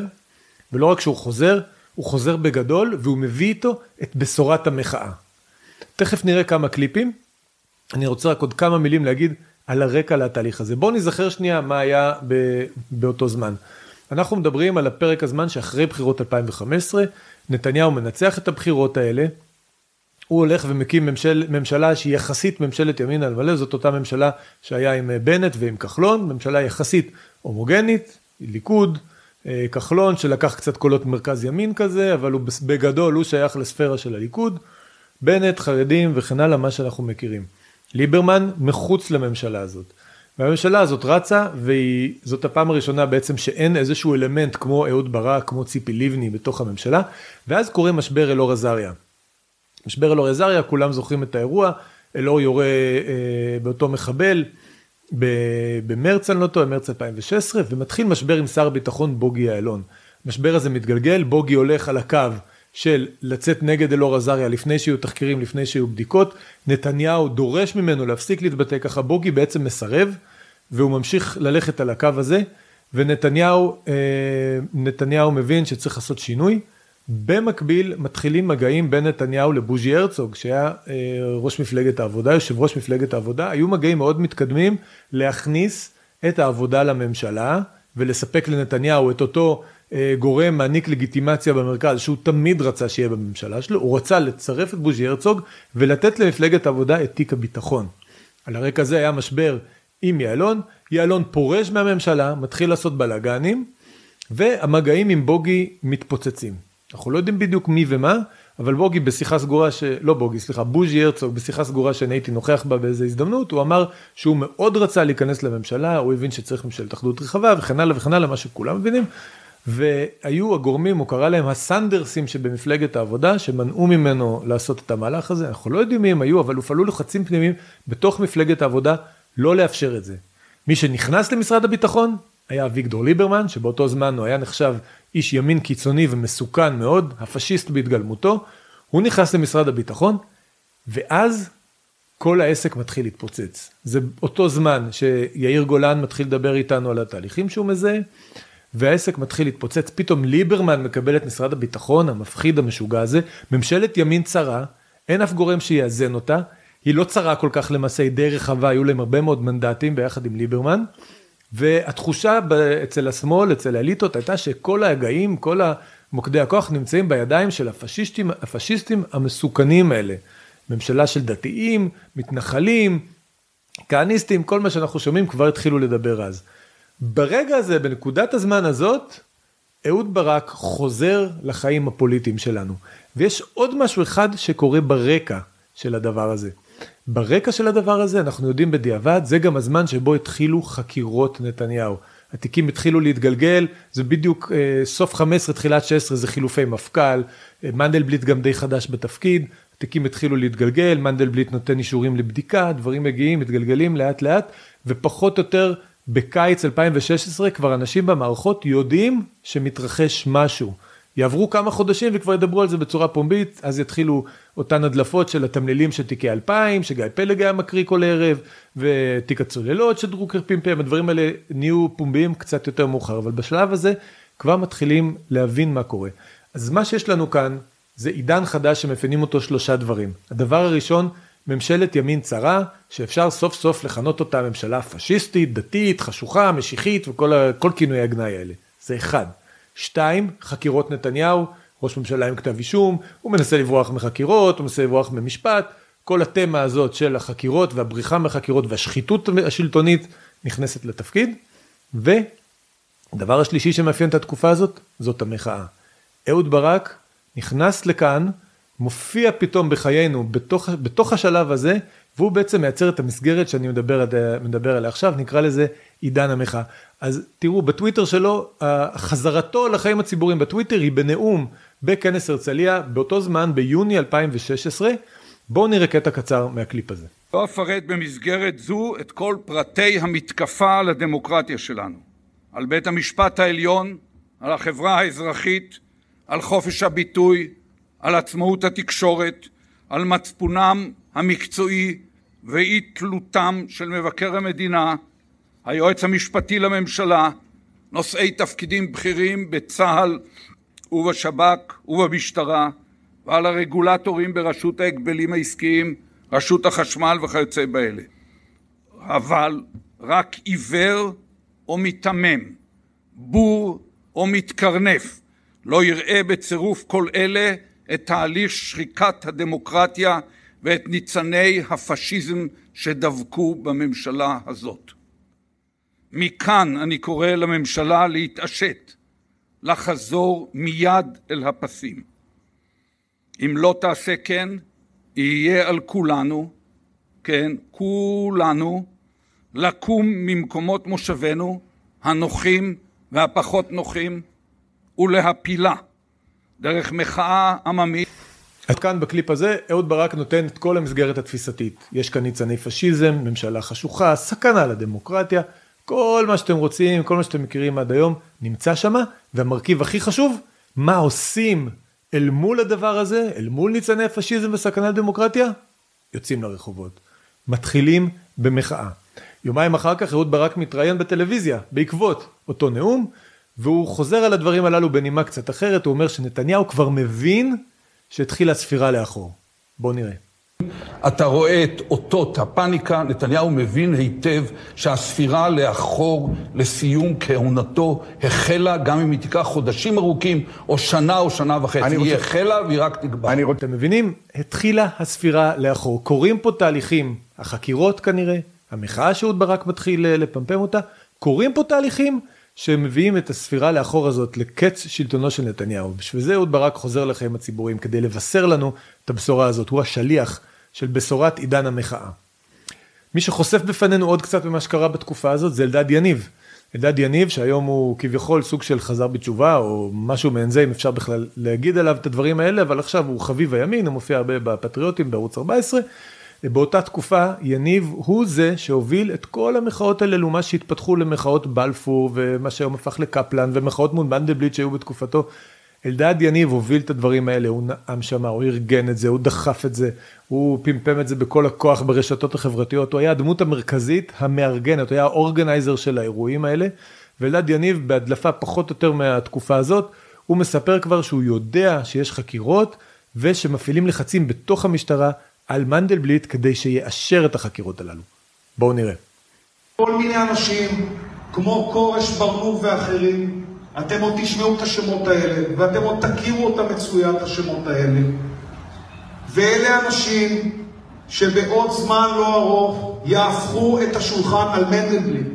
ולא רק שהוא חוזר, הוא חוזר בגדול והוא מביא איתו את בשורת המחאה. תכף נראה כמה קליפים. אני רוצה רק עוד כמה מילים להגיד על הרקע לתהליך הזה. בואו נזכר שנייה מה היה ב, באותו זמן. אנחנו מדברים על הפרק הזמן שאחרי בחירות 2015, נתניהו מנצח את הבחירות האלה, הוא הולך ומקים ממשל, ממשלה שהיא יחסית ממשלת ימין על מלא, זאת אותה ממשלה שהיה עם בנט ועם כחלון, ממשלה יחסית הומוגנית, ליכוד, אה, כחלון שלקח קצת קולות מרכז ימין כזה, אבל הוא בגדול הוא שייך לספירה של הליכוד, בנט, חרדים וכן הלאה, מה שאנחנו מכירים. ליברמן מחוץ לממשלה הזאת. והממשלה הזאת רצה, וזאת הפעם הראשונה בעצם שאין איזשהו אלמנט כמו אהוד ברק, כמו ציפי לבני בתוך הממשלה, ואז קורה משבר אלאור עזריה. משבר אלאור עזריה, כולם זוכרים את האירוע, אלאור יורה אה, באותו מחבל במרץ, אני לא טועה, מרץ 2016, ומתחיל משבר עם שר הביטחון בוגי יעלון. המשבר הזה מתגלגל, בוגי הולך על הקו של לצאת נגד אלאור עזריה לפני שיהיו תחקירים, לפני שיהיו בדיקות, נתניהו דורש ממנו להפסיק להתבטא ככה, בוגי בעצם מסרב, והוא ממשיך ללכת על הקו הזה, ונתניהו אה, נתניהו מבין שצריך לעשות שינוי. במקביל מתחילים מגעים בין נתניהו לבוז'י הרצוג, שהיה אה, ראש מפלגת העבודה, יושב ראש מפלגת העבודה, היו מגעים מאוד מתקדמים להכניס את העבודה לממשלה ולספק לנתניהו את אותו אה, גורם מעניק לגיטימציה במרכז, שהוא תמיד רצה שיהיה בממשלה שלו, הוא רצה לצרף את בוז'י הרצוג ולתת למפלגת העבודה את תיק הביטחון. על הרקע הזה היה משבר עם יעלון, יעלון פורש מהממשלה, מתחיל לעשות בלאגנים, והמגעים עם בוגי מתפוצצים. אנחנו לא יודעים בדיוק מי ומה, אבל בוגי בשיחה סגורה, ש... לא בוגי, סליחה, בוז'י הרצוג בשיחה סגורה שאני הייתי נוכח בה באיזה הזדמנות, הוא אמר שהוא מאוד רצה להיכנס לממשלה, הוא הבין שצריך ממשלת אחדות רחבה וכן הלאה וכן הלאה, מה שכולם מבינים. והיו הגורמים, הוא קרא להם הסנדרסים שבמפלגת העבודה, שמנעו ממנו לעשות את המהלך הזה, אנחנו לא יודעים מי הם היו, אבל הופעלו לחצים פנימיים בתוך מפלגת העבודה לא לאפשר את זה. מי שנכנס למשרד הביטחון היה אביגדור ליברמן, שבאותו זמן הוא היה נחשב איש ימין קיצוני ומסוכן מאוד, הפשיסט בהתגלמותו, הוא נכנס למשרד הביטחון, ואז כל העסק מתחיל להתפוצץ. זה אותו זמן שיאיר גולן מתחיל לדבר איתנו על התהליכים שהוא מזהה, והעסק מתחיל להתפוצץ, פתאום ליברמן מקבל את משרד הביטחון המפחיד המשוגע הזה, ממשלת ימין צרה, אין אף גורם שיאזן אותה, היא לא צרה כל כך למעשה, היא די רחבה, היו להם הרבה מאוד מנדטים ביחד עם ליברמן, והתחושה אצל השמאל, אצל האליטות, הייתה שכל ההגאים, כל מוקדי הכוח נמצאים בידיים של הפשיסטים, הפשיסטים המסוכנים האלה. ממשלה של דתיים, מתנחלים, כהניסטים, כל מה שאנחנו שומעים כבר התחילו לדבר אז. ברגע הזה, בנקודת הזמן הזאת, אהוד ברק חוזר לחיים הפוליטיים שלנו. ויש עוד משהו אחד שקורה ברקע של הדבר הזה. ברקע של הדבר הזה, אנחנו יודעים בדיעבד, זה גם הזמן שבו התחילו חקירות נתניהו. התיקים התחילו להתגלגל, זה בדיוק אה, סוף 15, תחילת 16, זה חילופי מפכ"ל, אה, מנדלבליט גם די חדש בתפקיד, התיקים התחילו להתגלגל, מנדלבליט נותן אישורים לבדיקה, דברים מגיעים, מתגלגלים לאט לאט, ופחות או יותר בקיץ 2016 כבר אנשים במערכות יודעים שמתרחש משהו. יעברו כמה חודשים וכבר ידברו על זה בצורה פומבית, אז יתחילו אותן הדלפות של התמלילים של תיקי 2000, שגיא פלג היה מקריא כל ערב, ותיק הצוללות שדרוקר פמפם, הדברים האלה נהיו פומביים קצת יותר מאוחר, אבל בשלב הזה כבר מתחילים להבין מה קורה. אז מה שיש לנו כאן זה עידן חדש שמפנים אותו שלושה דברים. הדבר הראשון, ממשלת ימין צרה, שאפשר סוף סוף לכנות אותה ממשלה פשיסטית, דתית, חשוכה, משיחית וכל כינויי הגנאי האלה. זה אחד. שתיים, חקירות נתניהו, ראש ממשלה עם כתב אישום, הוא מנסה לברוח מחקירות, הוא מנסה לברוח ממשפט, כל התמה הזאת של החקירות והבריחה מחקירות והשחיתות השלטונית נכנסת לתפקיד. ודבר השלישי שמאפיין את התקופה הזאת, זאת המחאה. אהוד ברק נכנס לכאן, מופיע פתאום בחיינו בתוך, בתוך השלב הזה, והוא בעצם מייצר את המסגרת שאני מדבר, מדבר עליה עכשיו, נקרא לזה עידן המחאה. אז תראו, בטוויטר שלו, חזרתו לחיים הציבוריים בטוויטר היא בנאום בכנס הרצליה, באותו זמן, ביוני 2016. בואו נראה קטע קצר מהקליפ הזה. לא אפרט במסגרת זו את כל פרטי המתקפה על הדמוקרטיה שלנו, על בית המשפט העליון, על החברה האזרחית, על חופש הביטוי, על עצמאות התקשורת, על מצפונם המקצועי ואי תלותם של מבקר המדינה, היועץ המשפטי לממשלה, נושאי תפקידים בכירים בצה"ל ובשב"כ ובמשטרה, ועל הרגולטורים ברשות ההגבלים העסקיים, רשות החשמל וכיוצא באלה. אבל רק עיוור או מיתמם, בור או מתקרנף, לא יראה בצירוף כל אלה את תהליך שחיקת הדמוקרטיה ואת ניצני הפשיזם שדבקו בממשלה הזאת. מכאן אני קורא לממשלה להתעשת, לחזור מיד אל הפסים. אם לא תעשה כן, יהיה על כולנו, כן, כולנו, לקום ממקומות מושבנו, הנוחים והפחות נוחים, ולהפילה דרך מחאה עממית. עד כאן בקליפ הזה אהוד ברק נותן את כל המסגרת התפיסתית. יש כאן ניצני פשיזם, ממשלה חשוכה, סכנה לדמוקרטיה, כל מה שאתם רוצים, כל מה שאתם מכירים עד היום, נמצא שמה, והמרכיב הכי חשוב, מה עושים אל מול הדבר הזה, אל מול ניצני הפשיזם וסכנה לדמוקרטיה? יוצאים לרחובות. מתחילים במחאה. יומיים אחר כך אהוד ברק מתראיין בטלוויזיה, בעקבות אותו נאום, והוא חוזר על הדברים הללו בנימה קצת אחרת, הוא אומר שנתניהו כבר מבין שהתחילה ספירה לאחור. בואו נראה. אתה רואה את אותות הפאניקה, נתניהו מבין היטב שהספירה לאחור לסיום כהונתו החלה, גם אם היא תיקח חודשים ארוכים, או שנה או שנה וחצי. היא רוצה... החלה והיא רק תגבר. רוצה... אתם מבינים? התחילה הספירה לאחור. קורים פה תהליכים, החקירות כנראה, המחאה שאהוד ברק מתחיל אה, לפמפם אותה, קורים פה תהליכים שמביאים את הספירה לאחור הזאת לקץ שלטונו של נתניהו. בשביל זה אהוד ברק חוזר לחיים הציבוריים, כדי לבשר לנו את הבשורה הזאת. הוא השליח של בשורת עידן המחאה. מי שחושף בפנינו עוד קצת ממה שקרה בתקופה הזאת זה אלדד יניב. אלדד יניב שהיום הוא כביכול סוג של חזר בתשובה או משהו מעין זה אם אפשר בכלל להגיד עליו את הדברים האלה אבל עכשיו הוא חביב הימין הוא מופיע הרבה בפטריוטים בערוץ 14 באותה תקופה יניב הוא זה שהוביל את כל המחאות האלה מה שהתפתחו למחאות בלפור ומה שהיום הפך לקפלן ומחאות מול מנדלבליט שהיו בתקופתו. אלדד יניב הוביל את הדברים האלה, הוא נאם שמה, הוא ארגן את זה, הוא דחף את זה, הוא פמפם את זה בכל הכוח ברשתות החברתיות, הוא היה הדמות המרכזית המארגנת, הוא היה האורגנייזר של האירועים האלה, ואלדד יניב בהדלפה פחות או יותר מהתקופה הזאת, הוא מספר כבר שהוא יודע שיש חקירות ושמפעילים לחצים בתוך המשטרה על מנדלבליט כדי שיאשר את החקירות הללו. בואו נראה. כל מיני אנשים, כמו כורש ברנוב ואחרים, אתם עוד תשמעו את השמות האלה, ואתם עוד תכירו אותם מצוין, את השמות האלה. ואלה אנשים שבעוד זמן לא ארוך יהפכו את השולחן על מנדלבליט.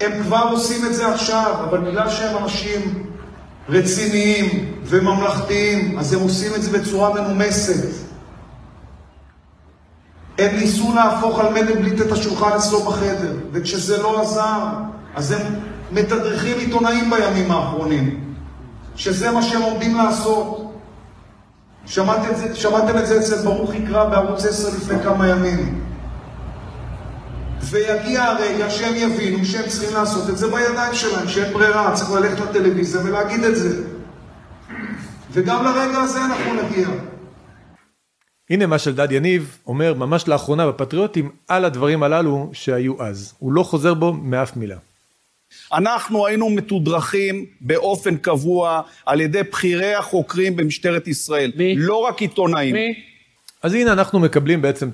הם כבר עושים את זה עכשיו, אבל בגלל שהם אנשים רציניים וממלכתיים, אז הם עושים את זה בצורה מנומסת. הם ניסו להפוך על מנדלבליט את השולחן אצלו בחדר, וכשזה לא עזר, אז הם מתדרכים עיתונאים בימים האחרונים, שזה מה שהם עומדים לעשות. שמעתם את זה, שמעתם את זה אצל ברוך יקרא בערוץ 10 לפני כמה ימים. ויגיע הרגע שהם יבינו שהם צריכים לעשות את זה בידיים שלהם, שאין ברירה, צריך ללכת לטלוויזיה ולהגיד את זה. וגם לרגע הזה אנחנו נגיע. הנה מה שאלדד יניב אומר ממש לאחרונה בפטריוטים על הדברים הללו שהיו אז. הוא לא חוזר בו מאף מילה. אנחנו היינו מתודרכים באופן קבוע על ידי בכירי החוקרים במשטרת ישראל. מי? לא רק עיתונאים. מי? אז הנה אנחנו מקבלים בעצם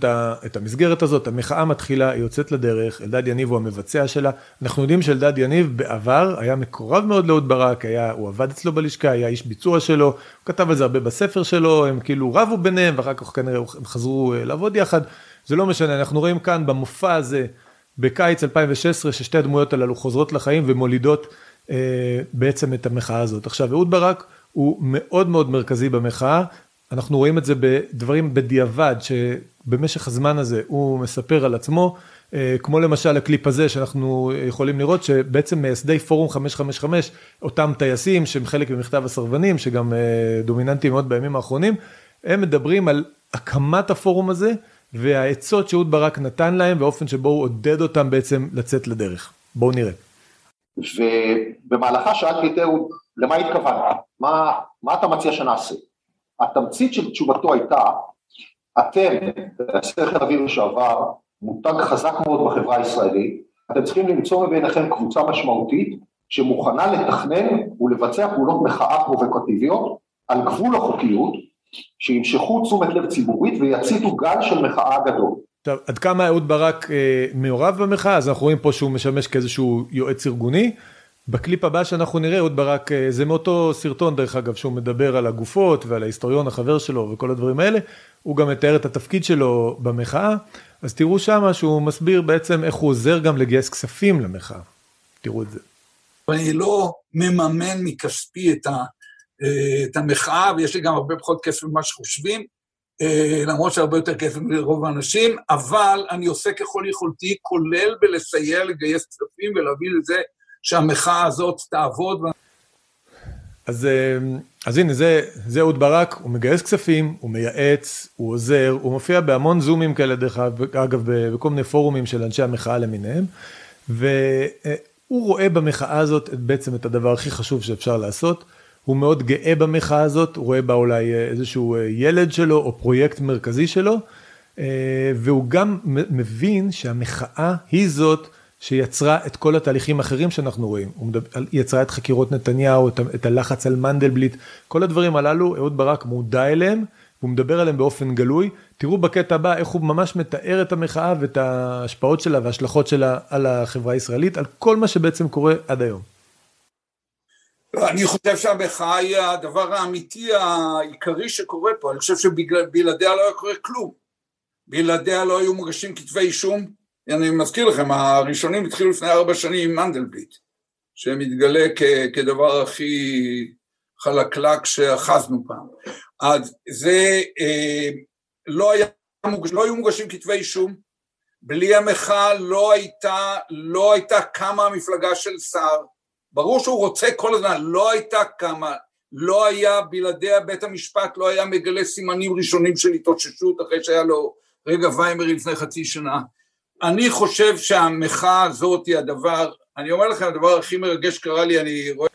את המסגרת הזאת, המחאה מתחילה, היא יוצאת לדרך, אלדד יניב הוא המבצע שלה. אנחנו יודעים שאלדד יניב בעבר היה מקורב מאוד לאהוד ברק, היה, הוא עבד אצלו בלשכה, היה איש ביצוע שלו, הוא כתב על זה הרבה בספר שלו, הם כאילו רבו ביניהם ואחר כך כנראה הם חזרו אה, לעבוד יחד. זה לא משנה, אנחנו רואים כאן במופע הזה בקיץ 2016 ששתי הדמויות הללו חוזרות לחיים ומולידות אה, בעצם את המחאה הזאת. עכשיו אהוד ברק הוא מאוד מאוד מרכזי במחאה. אנחנו רואים את זה בדברים בדיעבד, שבמשך הזמן הזה הוא מספר על עצמו, אה, כמו למשל הקליפ הזה שאנחנו יכולים לראות שבעצם מייסדי פורום 555, אותם טייסים שהם חלק ממכתב הסרבנים, שגם אה, דומיננטיים מאוד בימים האחרונים, הם מדברים על הקמת הפורום הזה והעצות שאהוד ברק נתן להם באופן שבו הוא עודד אותם בעצם לצאת לדרך. בואו נראה. ובמהלכה שאלתי את אהוד, למה התכוונת? מה, מה אתה מציע שנעשה? התמצית של תשובתו הייתה, אתם, חיל אוויר לשעבר, מותג חזק מאוד בחברה הישראלית, אתם צריכים למצוא מביניכם קבוצה משמעותית שמוכנה לתכנן ולבצע פעולות מחאה פרובוקטיביות על גבול החוקיות, שימשכו תשומת לב ציבורית ויציתו גל של מחאה גדול. עכשיו, עד כמה אהוד ברק אה, מעורב במחאה, אז אנחנו רואים פה שהוא משמש כאיזשהו יועץ ארגוני. בקליפ הבא שאנחנו נראה, אהוד ברק, אה, זה מאותו סרטון דרך אגב, שהוא מדבר על הגופות ועל ההיסטוריון החבר שלו וכל הדברים האלה, הוא גם מתאר את התפקיד שלו במחאה, אז תראו שמה שהוא מסביר בעצם איך הוא עוזר גם לגייס כספים למחאה. תראו את זה. אני לא מממן מכספי את, ה, את המחאה, ויש לי גם הרבה פחות כסף ממה שחושבים, אה, למרות שהרבה יותר כסף לרוב האנשים, אבל אני עושה ככל יכולתי, כולל בלסייע לגייס כספים ולהביא לזה שהמחאה הזאת תעבוד. אז, אה, אז הנה, זה, זה אהוד ברק, הוא מגייס כספים, הוא מייעץ, הוא עוזר, הוא מופיע בהמון זומים כאלה, דרך אגב, בכל מיני פורומים של אנשי המחאה למיניהם, והוא רואה במחאה הזאת בעצם את הדבר הכי חשוב שאפשר לעשות. הוא מאוד גאה במחאה הזאת, הוא רואה בה אולי אה, איזשהו אה, ילד שלו או פרויקט מרכזי שלו, והוא גם מבין שהמחאה היא זאת שיצרה את כל התהליכים האחרים שאנחנו רואים, הוא יצרה את חקירות נתניהו, את, הלחץ על מנדלבליט, כל הדברים הללו, אהוד ברק מודע אליהם, והוא מדבר עליהם באופן גלוי. תראו בקטע הבא איך הוא ממש מתאר את המחאה ואת ההשפעות שלה וההשלכות שלה על החברה הישראלית, על כל מה שבעצם קורה עד היום. אני חושב שהמחאה היא הדבר האמיתי העיקרי שקורה פה, אני חושב שבלעדיה לא היה קורה כלום. בלעדיה לא היו מוגשים כתבי אישום, אני מזכיר לכם, הראשונים התחילו לפני ארבע שנים עם מנדלבליט, שמתגלה כ- כדבר הכי חלקלק שאחזנו פעם. אז זה אה, לא, היה, לא היו מוגשים כתבי אישום, בלי המחאה לא הייתה, לא הייתה קמה המפלגה של סער, ברור שהוא רוצה כל הזמן, לא הייתה קמה, לא היה בלעדיה בית המשפט, לא היה מגלה סימנים ראשונים של התאוששות אחרי שהיה לו רגע ויימרי לפני חצי שנה. אני חושב שהמחאה הזאת היא הדבר, אני אומר לכם, הדבר הכי מרגש קרה לי, אני רואה...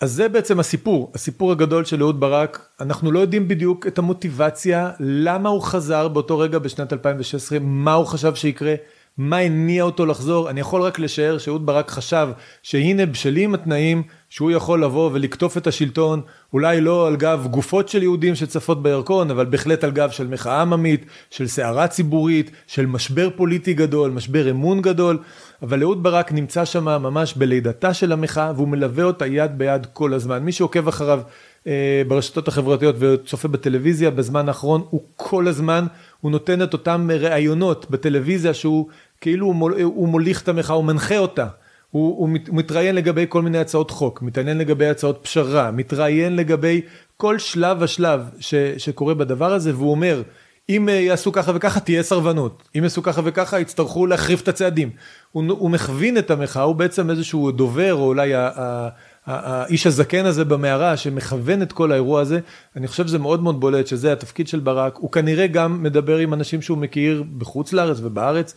אז זה בעצם הסיפור, הסיפור הגדול של אהוד ברק, אנחנו לא יודעים בדיוק את המוטיבציה, למה הוא חזר באותו רגע בשנת 2016, מה הוא חשב שיקרה, מה הניע אותו לחזור, אני יכול רק לשער שאהוד ברק חשב שהנה בשלים התנאים שהוא יכול לבוא ולקטוף את השלטון, אולי לא על גב גופות של יהודים שצפות בירקון, אבל בהחלט על גב של מחאה עממית, של סערה ציבורית, של משבר פוליטי גדול, משבר אמון גדול, אבל אהוד ברק נמצא שם ממש בלידתה של המחאה והוא מלווה אותה יד ביד כל הזמן. מי שעוקב אחריו אה, ברשתות החברתיות וצופה בטלוויזיה בזמן האחרון, הוא כל הזמן, הוא נותן את אותם ראיונות בטלוויזיה שהוא כאילו הוא מוליך את המחאה, הוא מנחה אותה. הוא, הוא מתראיין לגבי כל מיני הצעות חוק, מתעניין לגבי הצעות פשרה, מתראיין לגבי כל שלב ושלב ש, שקורה בדבר הזה, והוא אומר, אם אה, יעשו ככה וככה תהיה סרבנות, אם יעשו ככה וככה יצטרכו להחריף את הצעדים. הוא, הוא מכווין את המחאה, הוא בעצם איזשהו דובר, או אולי ה, ה, האיש הזקן הזה במערה שמכוון את כל האירוע הזה, אני חושב שזה מאוד מאוד בולט שזה התפקיד של ברק, הוא כנראה גם מדבר עם אנשים שהוא מכיר בחוץ לארץ ובארץ,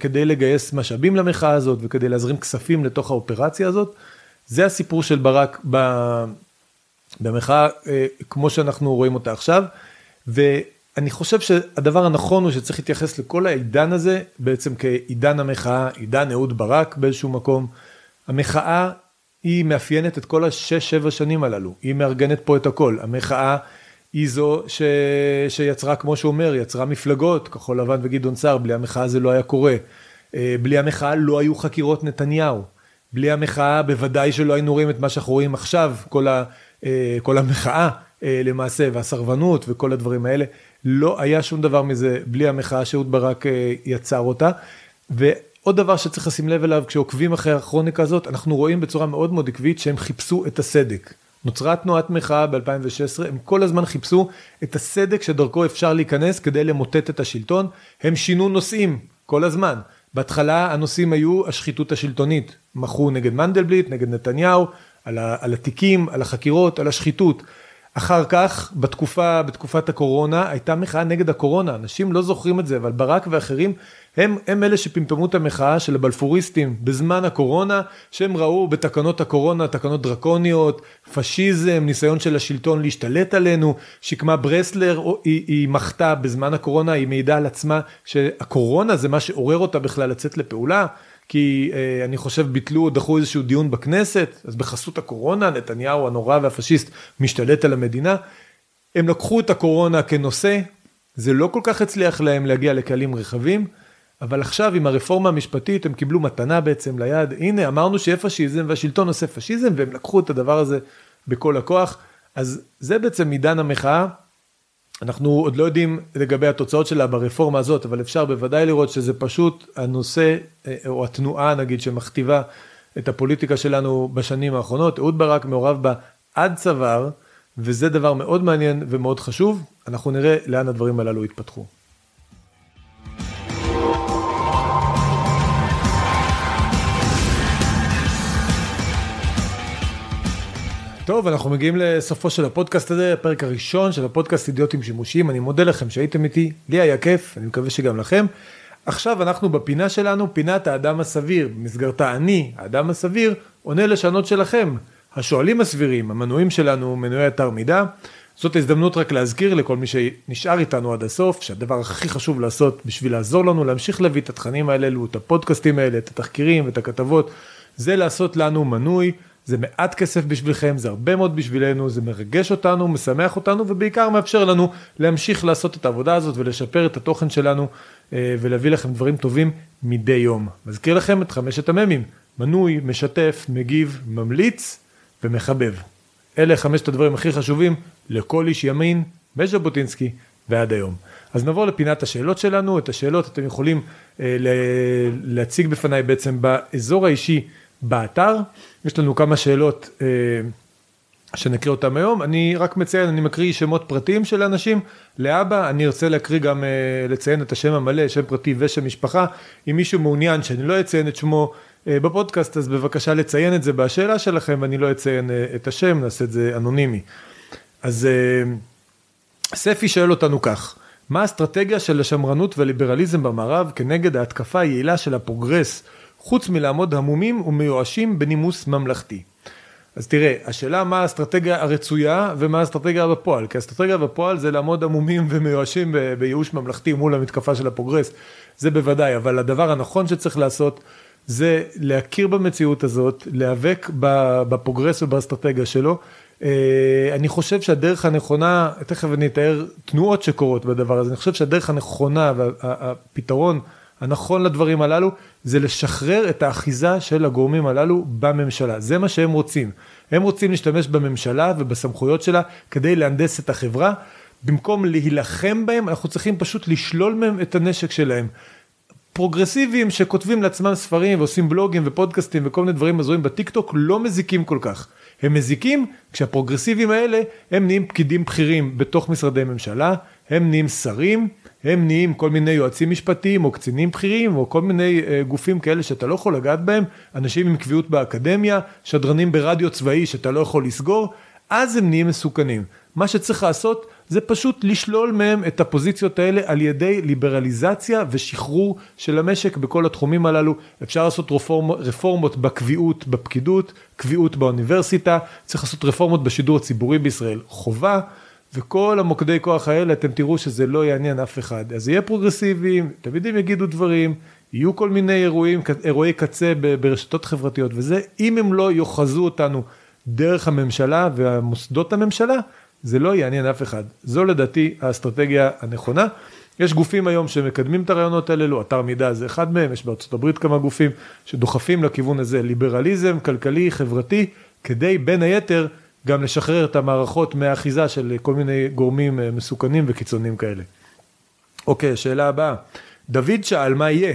כדי לגייס משאבים למחאה הזאת וכדי להזרים כספים לתוך האופרציה הזאת. זה הסיפור של ברק במחאה אה, כמו שאנחנו רואים אותה עכשיו. ואני חושב שהדבר הנכון הוא שצריך להתייחס לכל העידן הזה בעצם כעידן המחאה, עידן אהוד ברק באיזשהו מקום. המחאה היא מאפיינת את כל השש שבע שנים הללו, היא מארגנת פה את הכל. המחאה היא זו. שיצרה, כמו שהוא אומר, יצרה מפלגות, כחול לבן וגדעון סער, בלי המחאה זה לא היה קורה. אה, בלי המחאה לא היו חקירות נתניהו. בלי המחאה בוודאי שלא היינו רואים את מה שאנחנו רואים עכשיו, כל, ה... אה, כל המחאה אה, למעשה, והסרבנות וכל הדברים האלה. לא היה שום דבר מזה בלי המחאה שאהוד ברק יצר אותה. ועוד דבר שצריך לשים לב אליו, כשעוקבים אחרי הכרוניקה הזאת, אנחנו רואים בצורה מאוד מאוד עקבית שהם חיפשו את הסדק. נוצרה תנועת מחאה ב-2016, הם כל הזמן חיפשו את הסדק שדרכו אפשר להיכנס כדי למוטט את השלטון, הם שינו נושאים כל הזמן. בהתחלה הנושאים היו השחיתות השלטונית, מחו נגד מנדלבליט, נגד נתניהו, על, ה, על התיקים, על החקירות, על השחיתות. אחר כך, בתקופה, בתקופת הקורונה, הייתה מחאה נגד הקורונה, אנשים לא זוכרים את זה, אבל ברק ואחרים הם, הם אלה שפמפמו את המחאה של הבלפוריסטים בזמן הקורונה, שהם ראו בתקנות הקורונה תקנות דרקוניות, פשיזם, ניסיון של השלטון להשתלט עלינו, שקמה ברסלר, היא, היא מחתה בזמן הקורונה, היא מעידה על עצמה שהקורונה זה מה שעורר אותה בכלל לצאת לפעולה. כי אה, אני חושב ביטלו או דחו איזשהו דיון בכנסת, אז בחסות הקורונה נתניהו הנורא והפשיסט משתלט על המדינה. הם לקחו את הקורונה כנושא, זה לא כל כך הצליח להם להגיע לקהלים רחבים, אבל עכשיו עם הרפורמה המשפטית הם קיבלו מתנה בעצם ליד, הנה אמרנו שיהיה פשיזם והשלטון עושה פשיזם והם לקחו את הדבר הזה בכל הכוח, אז זה בעצם עידן המחאה. אנחנו עוד לא יודעים לגבי התוצאות שלה ברפורמה הזאת, אבל אפשר בוודאי לראות שזה פשוט הנושא אה, או התנועה נגיד שמכתיבה את הפוליטיקה שלנו בשנים האחרונות. אהוד ברק מעורב בה עד צוואר, וזה דבר מאוד מעניין ומאוד חשוב. אנחנו נראה לאן הדברים הללו יתפתחו. טוב, אנחנו מגיעים לסופו של הפודקאסט הזה, הפרק הראשון של הפודקאסט אידיוטים שימושיים. אני מודה לכם שהייתם איתי, לי היה כיף, אני מקווה שגם לכם. עכשיו אנחנו בפינה שלנו, פינת האדם הסביר. במסגרתה אני, האדם הסביר, עונה לשאלות שלכם. השואלים הסבירים, המנויים שלנו, מנויי אתר מידע. זאת ההזדמנות רק להזכיר לכל מי שנשאר איתנו עד הסוף, שהדבר הכי חשוב לעשות בשביל לעזור לנו להמשיך להביא את התכנים האלו, את הפודקאסטים האלה, את התחקירים, את הכתבות, זה לעשות לנו מנוי. זה מעט כסף בשבילכם, זה הרבה מאוד בשבילנו, זה מרגש אותנו, משמח אותנו ובעיקר מאפשר לנו להמשיך לעשות את העבודה הזאת ולשפר את התוכן שלנו אה, ולהביא לכם דברים טובים מדי יום. מזכיר לכם את חמשת המ"מים, מנוי, משתף, מגיב, ממליץ ומחבב. אלה חמשת הדברים הכי חשובים לכל איש ימין מז'בוטינסקי ועד היום. אז נעבור לפינת השאלות שלנו, את השאלות אתם יכולים אה, להציג בפניי בעצם באזור האישי באתר. יש לנו כמה שאלות אה, שנקריא אותם היום. אני רק מציין, אני מקריא שמות פרטיים של אנשים. לאבא, אני ארצה להקריא גם, אה, לציין את השם המלא, שם פרטי ושם משפחה. אם מישהו מעוניין שאני לא אציין את שמו אה, בפודקאסט, אז בבקשה לציין את זה בשאלה שלכם, ואני לא אציין אה, את השם, נעשה את זה אנונימי. אז אה, ספי שואל אותנו כך, מה האסטרטגיה של השמרנות והליברליזם במערב כנגד ההתקפה היעילה של הפרוגרס חוץ מלעמוד המומים ומיואשים בנימוס ממלכתי. אז תראה, השאלה מה האסטרטגיה הרצויה ומה האסטרטגיה בפועל, כי האסטרטגיה בפועל זה לעמוד המומים ומיואשים בייאוש ממלכתי מול המתקפה של הפרוגרס, זה בוודאי, אבל הדבר הנכון שצריך לעשות זה להכיר במציאות הזאת, להיאבק בפרוגרס ובאסטרטגיה שלו. אה, אני חושב שהדרך הנכונה, תכף אני אתאר תנועות שקורות בדבר הזה, אני חושב שהדרך הנכונה והפתרון הנכון לדברים הללו זה לשחרר את האחיזה של הגורמים הללו בממשלה, זה מה שהם רוצים. הם רוצים להשתמש בממשלה ובסמכויות שלה כדי להנדס את החברה, במקום להילחם בהם אנחנו צריכים פשוט לשלול מהם את הנשק שלהם. פרוגרסיביים שכותבים לעצמם ספרים ועושים בלוגים ופודקאסטים וכל מיני דברים הזויים בטיק טוק לא מזיקים כל כך. הם מזיקים כשהפרוגרסיביים האלה הם נהיים פקידים בכירים בתוך משרדי ממשלה, הם נהיים שרים, הם נהיים כל מיני יועצים משפטיים או קצינים בכירים או כל מיני uh, גופים כאלה שאתה לא יכול לגעת בהם, אנשים עם קביעות באקדמיה, שדרנים ברדיו צבאי שאתה לא יכול לסגור, אז הם נהיים מסוכנים. מה שצריך לעשות זה פשוט לשלול מהם את הפוזיציות האלה על ידי ליברליזציה ושחרור של המשק בכל התחומים הללו. אפשר לעשות רפורמ, רפורמות בקביעות בפקידות, קביעות באוניברסיטה, צריך לעשות רפורמות בשידור הציבורי בישראל. חובה. וכל המוקדי כוח האלה אתם תראו שזה לא יעניין אף אחד. אז יהיה פרוגרסיביים, תלמידים יגידו דברים, יהיו כל מיני אירועים, אירועי קצה ברשתות חברתיות וזה, אם הם לא יאחזו אותנו דרך הממשלה והמוסדות הממשלה, זה לא יעניין אף אחד. זו לדעתי האסטרטגיה הנכונה. יש גופים היום שמקדמים את הרעיונות האלה, לא, אתר מידע זה אחד מהם, יש בארצות הברית כמה גופים שדוחפים לכיוון הזה, ליברליזם, כלכלי, חברתי, כדי בין היתר גם לשחרר את המערכות מהאחיזה של כל מיני גורמים אה, מסוכנים וקיצוניים כאלה. אוקיי, שאלה הבאה. דוד שאל מה יהיה?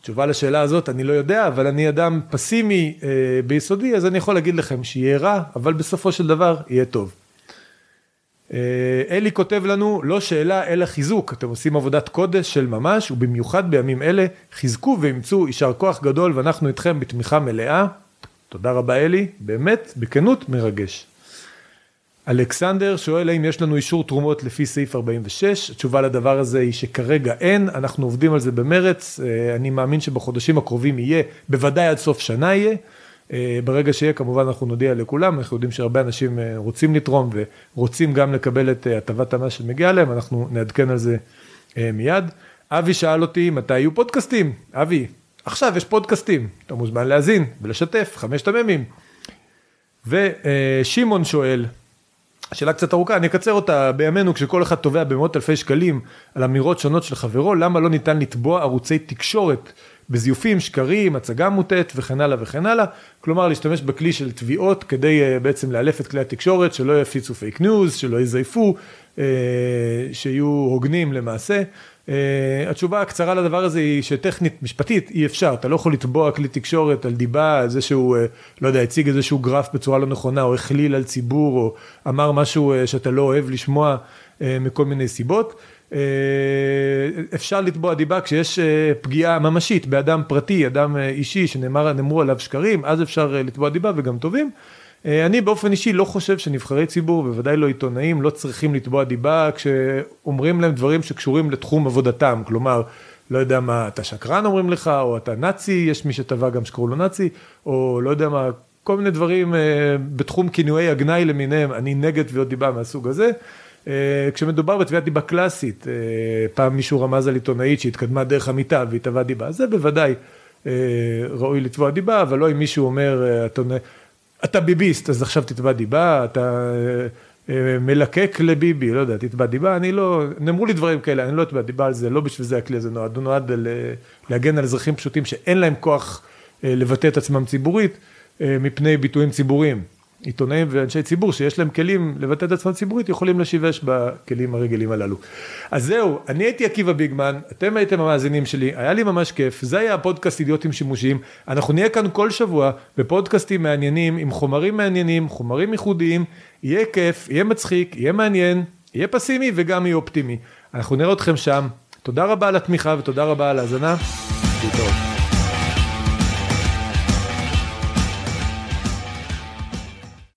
תשובה לשאלה הזאת אני לא יודע, אבל אני אדם פסימי אה, ביסודי, אז אני יכול להגיד לכם שיהיה רע, אבל בסופו של דבר יהיה טוב. אה, אלי כותב לנו, לא שאלה אלא חיזוק, אתם עושים עבודת קודש של ממש, ובמיוחד בימים אלה, חיזקו ואימצו, יישר כוח גדול ואנחנו איתכם בתמיכה מלאה. תודה רבה אלי, באמת, בכנות מרגש. אלכסנדר שואל האם יש לנו אישור תרומות לפי סעיף 46, התשובה לדבר הזה היא שכרגע אין, אנחנו עובדים על זה במרץ, אה, אני מאמין שבחודשים הקרובים יהיה, בוודאי עד סוף שנה יהיה, אה, ברגע שיהיה כמובן אנחנו נודיע לכולם, אנחנו יודעים שהרבה אנשים אה, רוצים לתרום ורוצים גם לקבל את הטבת המס שמגיעה להם, אנחנו נעדכן על זה מיד. אבי שאל אותי מתי יהיו פודקאסטים, אבי, עכשיו יש פודקאסטים, אתה מוזמן להאזין ולשתף, חמשת המ"מים. ושמעון שואל, שאלה קצת ארוכה, אני אקצר אותה בימינו כשכל אחד תובע במאות אלפי שקלים על אמירות שונות של חברו, למה לא ניתן לתבוע ערוצי תקשורת בזיופים, שקרים, הצגה מוטעת וכן הלאה וכן הלאה, כלומר להשתמש בכלי של תביעות כדי אה, בעצם לאלף את כלי התקשורת, שלא יפיצו פייק ניוז, שלא יזייפו, אה, שיהיו הוגנים למעשה. Uh, התשובה הקצרה לדבר הזה היא שטכנית, משפטית, אי אפשר, אתה לא יכול לתבוע כלי תקשורת על דיבה, על זה שהוא, uh, לא יודע, הציג איזשהו גרף בצורה לא נכונה, או הכליל על ציבור, או אמר משהו uh, שאתה לא אוהב לשמוע uh, מכל מיני סיבות. אה, אפשר לתבוע דיבה כשיש אה, פגיעה ממשית באדם פרטי, אדם אה, אישי שנאמרו עליו שקרים, אז אפשר לתבוע דיבה וגם טובים. אני באופן אישי לא חושב שנבחרי ציבור, בוודאי לא עיתונאים, לא צריכים לתבוע דיבה כשאומרים להם דברים שקשורים לתחום עבודתם, כלומר, לא יודע מה, אתה שקרן אומרים לך, או אתה נאצי, יש מי שטבע גם שקראו לו נאצי, או לא יודע מה, כל מיני דברים בתחום כינויי הגנאי למיניהם, אני נגד תביעות דיבה מהסוג הזה. אה, כשמדובר בתביעת דיבה קלאסית, אה, פעם מישהו רמז על עיתונאית שהתקדמה דרך המיטה והיא תבעה דיבה, זה בוודאי אה, ראוי לתבוע דיבה, אבל לא אם מישהו אומר, אתה ביביסט, אז עכשיו תתבע דיבה, אתה מלקק לביבי, לא יודע, תתבע דיבה, אני לא, נאמרו לי דברים כאלה, אני לא אתבע דיבה על זה, לא בשביל זה הכלי הזה נועד, הוא נועד להגן על אזרחים פשוטים שאין להם כוח לבטא את עצמם ציבורית מפני ביטויים ציבוריים. עיתונאים ואנשי ציבור שיש להם כלים לבטא את עצמם ציבורית יכולים לשיבש בכלים הרגילים הללו. אז זהו, אני הייתי עקיבא ביגמן, אתם הייתם המאזינים שלי, היה לי ממש כיף, זה היה הפודקאסט אידיוטים שימושיים, אנחנו נהיה כאן כל שבוע בפודקאסטים מעניינים, עם חומרים מעניינים, חומרים ייחודיים, יהיה כיף, יהיה מצחיק, יהיה מעניין, יהיה פסימי וגם יהיה אופטימי. אנחנו נראה אתכם שם, תודה רבה על התמיכה ותודה רבה על ההאזנה. להתראות.